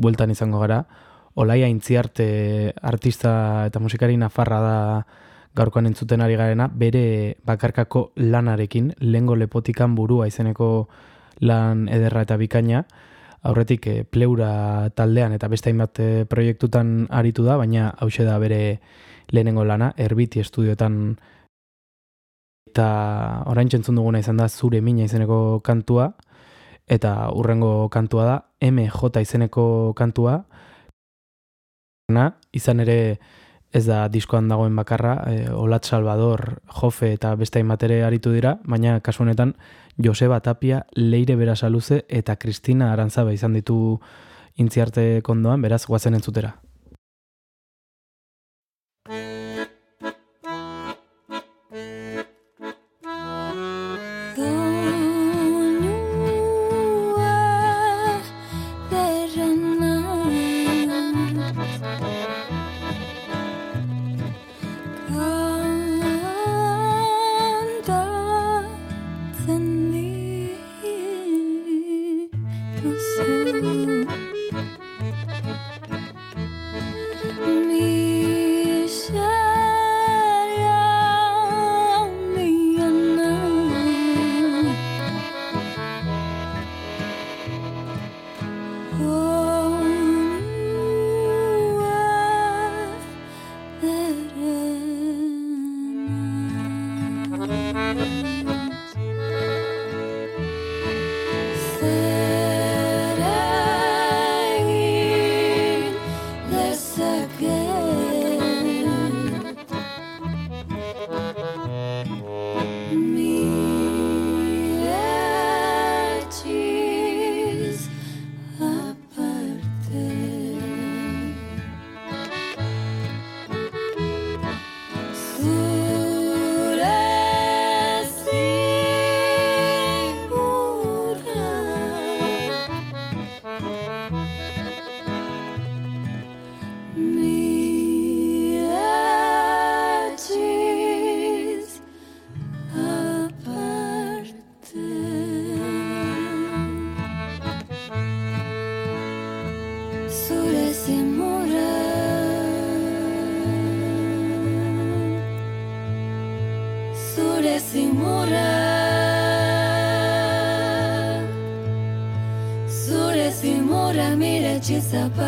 bueltan izango gara. Olaia Intziarte artista eta musikari nafarra da gaurkoan entzuten ari garena, bere bakarkako lanarekin, lengo lepotikan burua izeneko lan ederra eta bikaina, aurretik e, pleura taldean eta beste hainbat e, proiektutan aritu da, baina hause da bere lehenengo lana, erbiti estudioetan eta orain txentzun duguna izan da zure mina izeneko kantua, eta urrengo kantua da MJ izeneko kantua, na, izan ere ez da diskoan dagoen bakarra, e, Olat Salvador, Jofe eta beste hainbatere aritu dira, baina kasu honetan Joseba Tapia, Leire Berasaluze eta Kristina Arantzabe izan ditu intziarte kondoan, beraz guazen entzutera. Sabah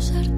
Baino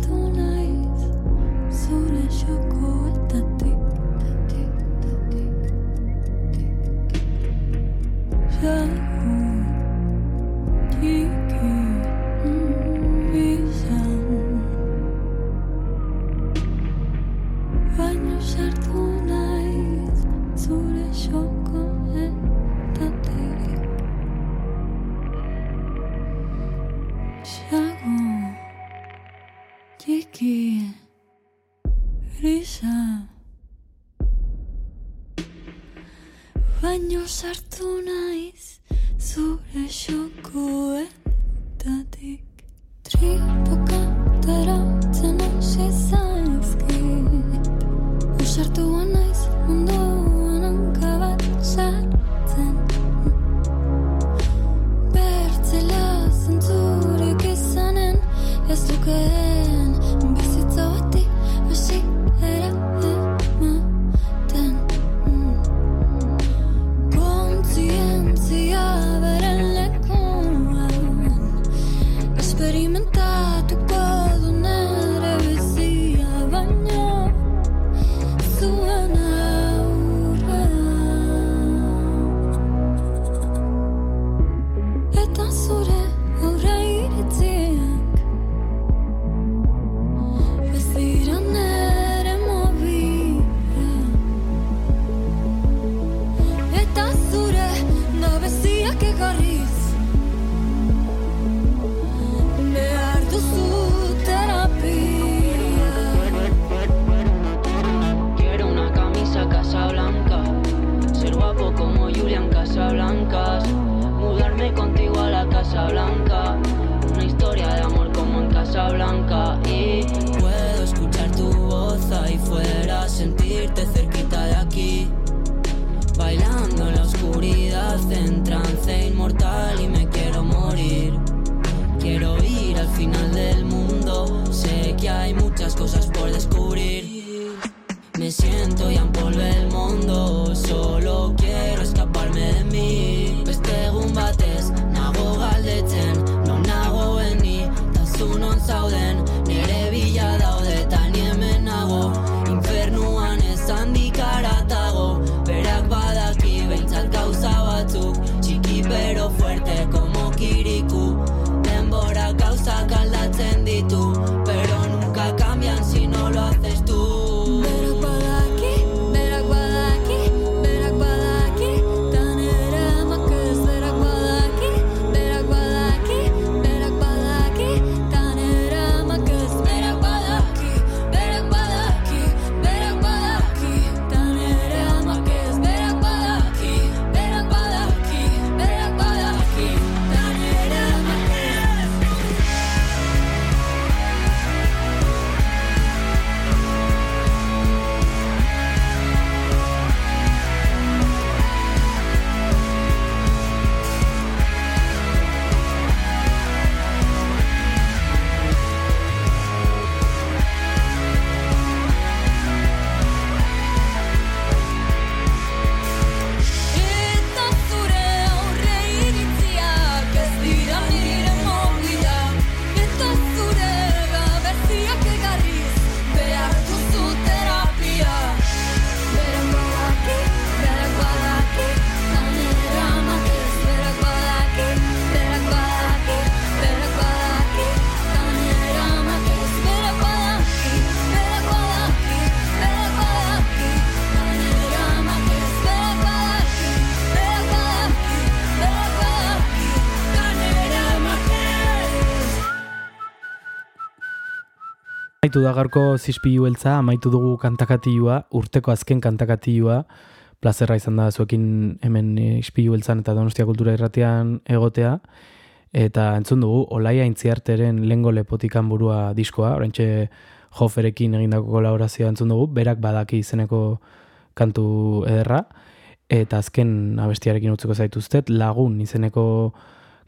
Amaitu da gaurko zizpilu beltza, amaitu dugu kantakatilua, urteko azken kantakatilua, plazerra izan da zuekin hemen izpilu beltzan eta donostia kultura irratian egotea, eta entzun dugu, Olaia Intziarteren lengo lepotikan burua diskoa, orentxe Joferekin egindako kolaborazioa entzun dugu, berak badaki izeneko kantu ederra, eta azken abestiarekin utziko zaituztet, lagun izeneko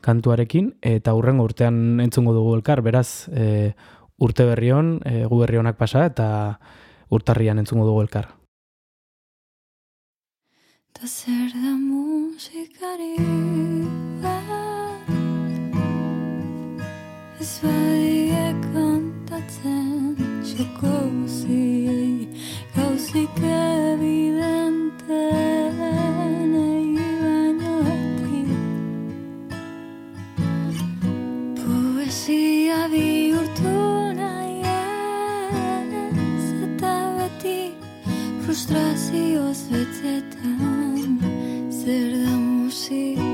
kantuarekin, eta hurrengo urtean entzungo dugu elkar, beraz, e, urte berrion, e, gu berri honak pasa, eta urtarrian entzungo dugu elkar. Ta zer da musikari Ez badie kantatzen Txoko guziei Gauzik evidente frustrazioz betzetan Zer da musikari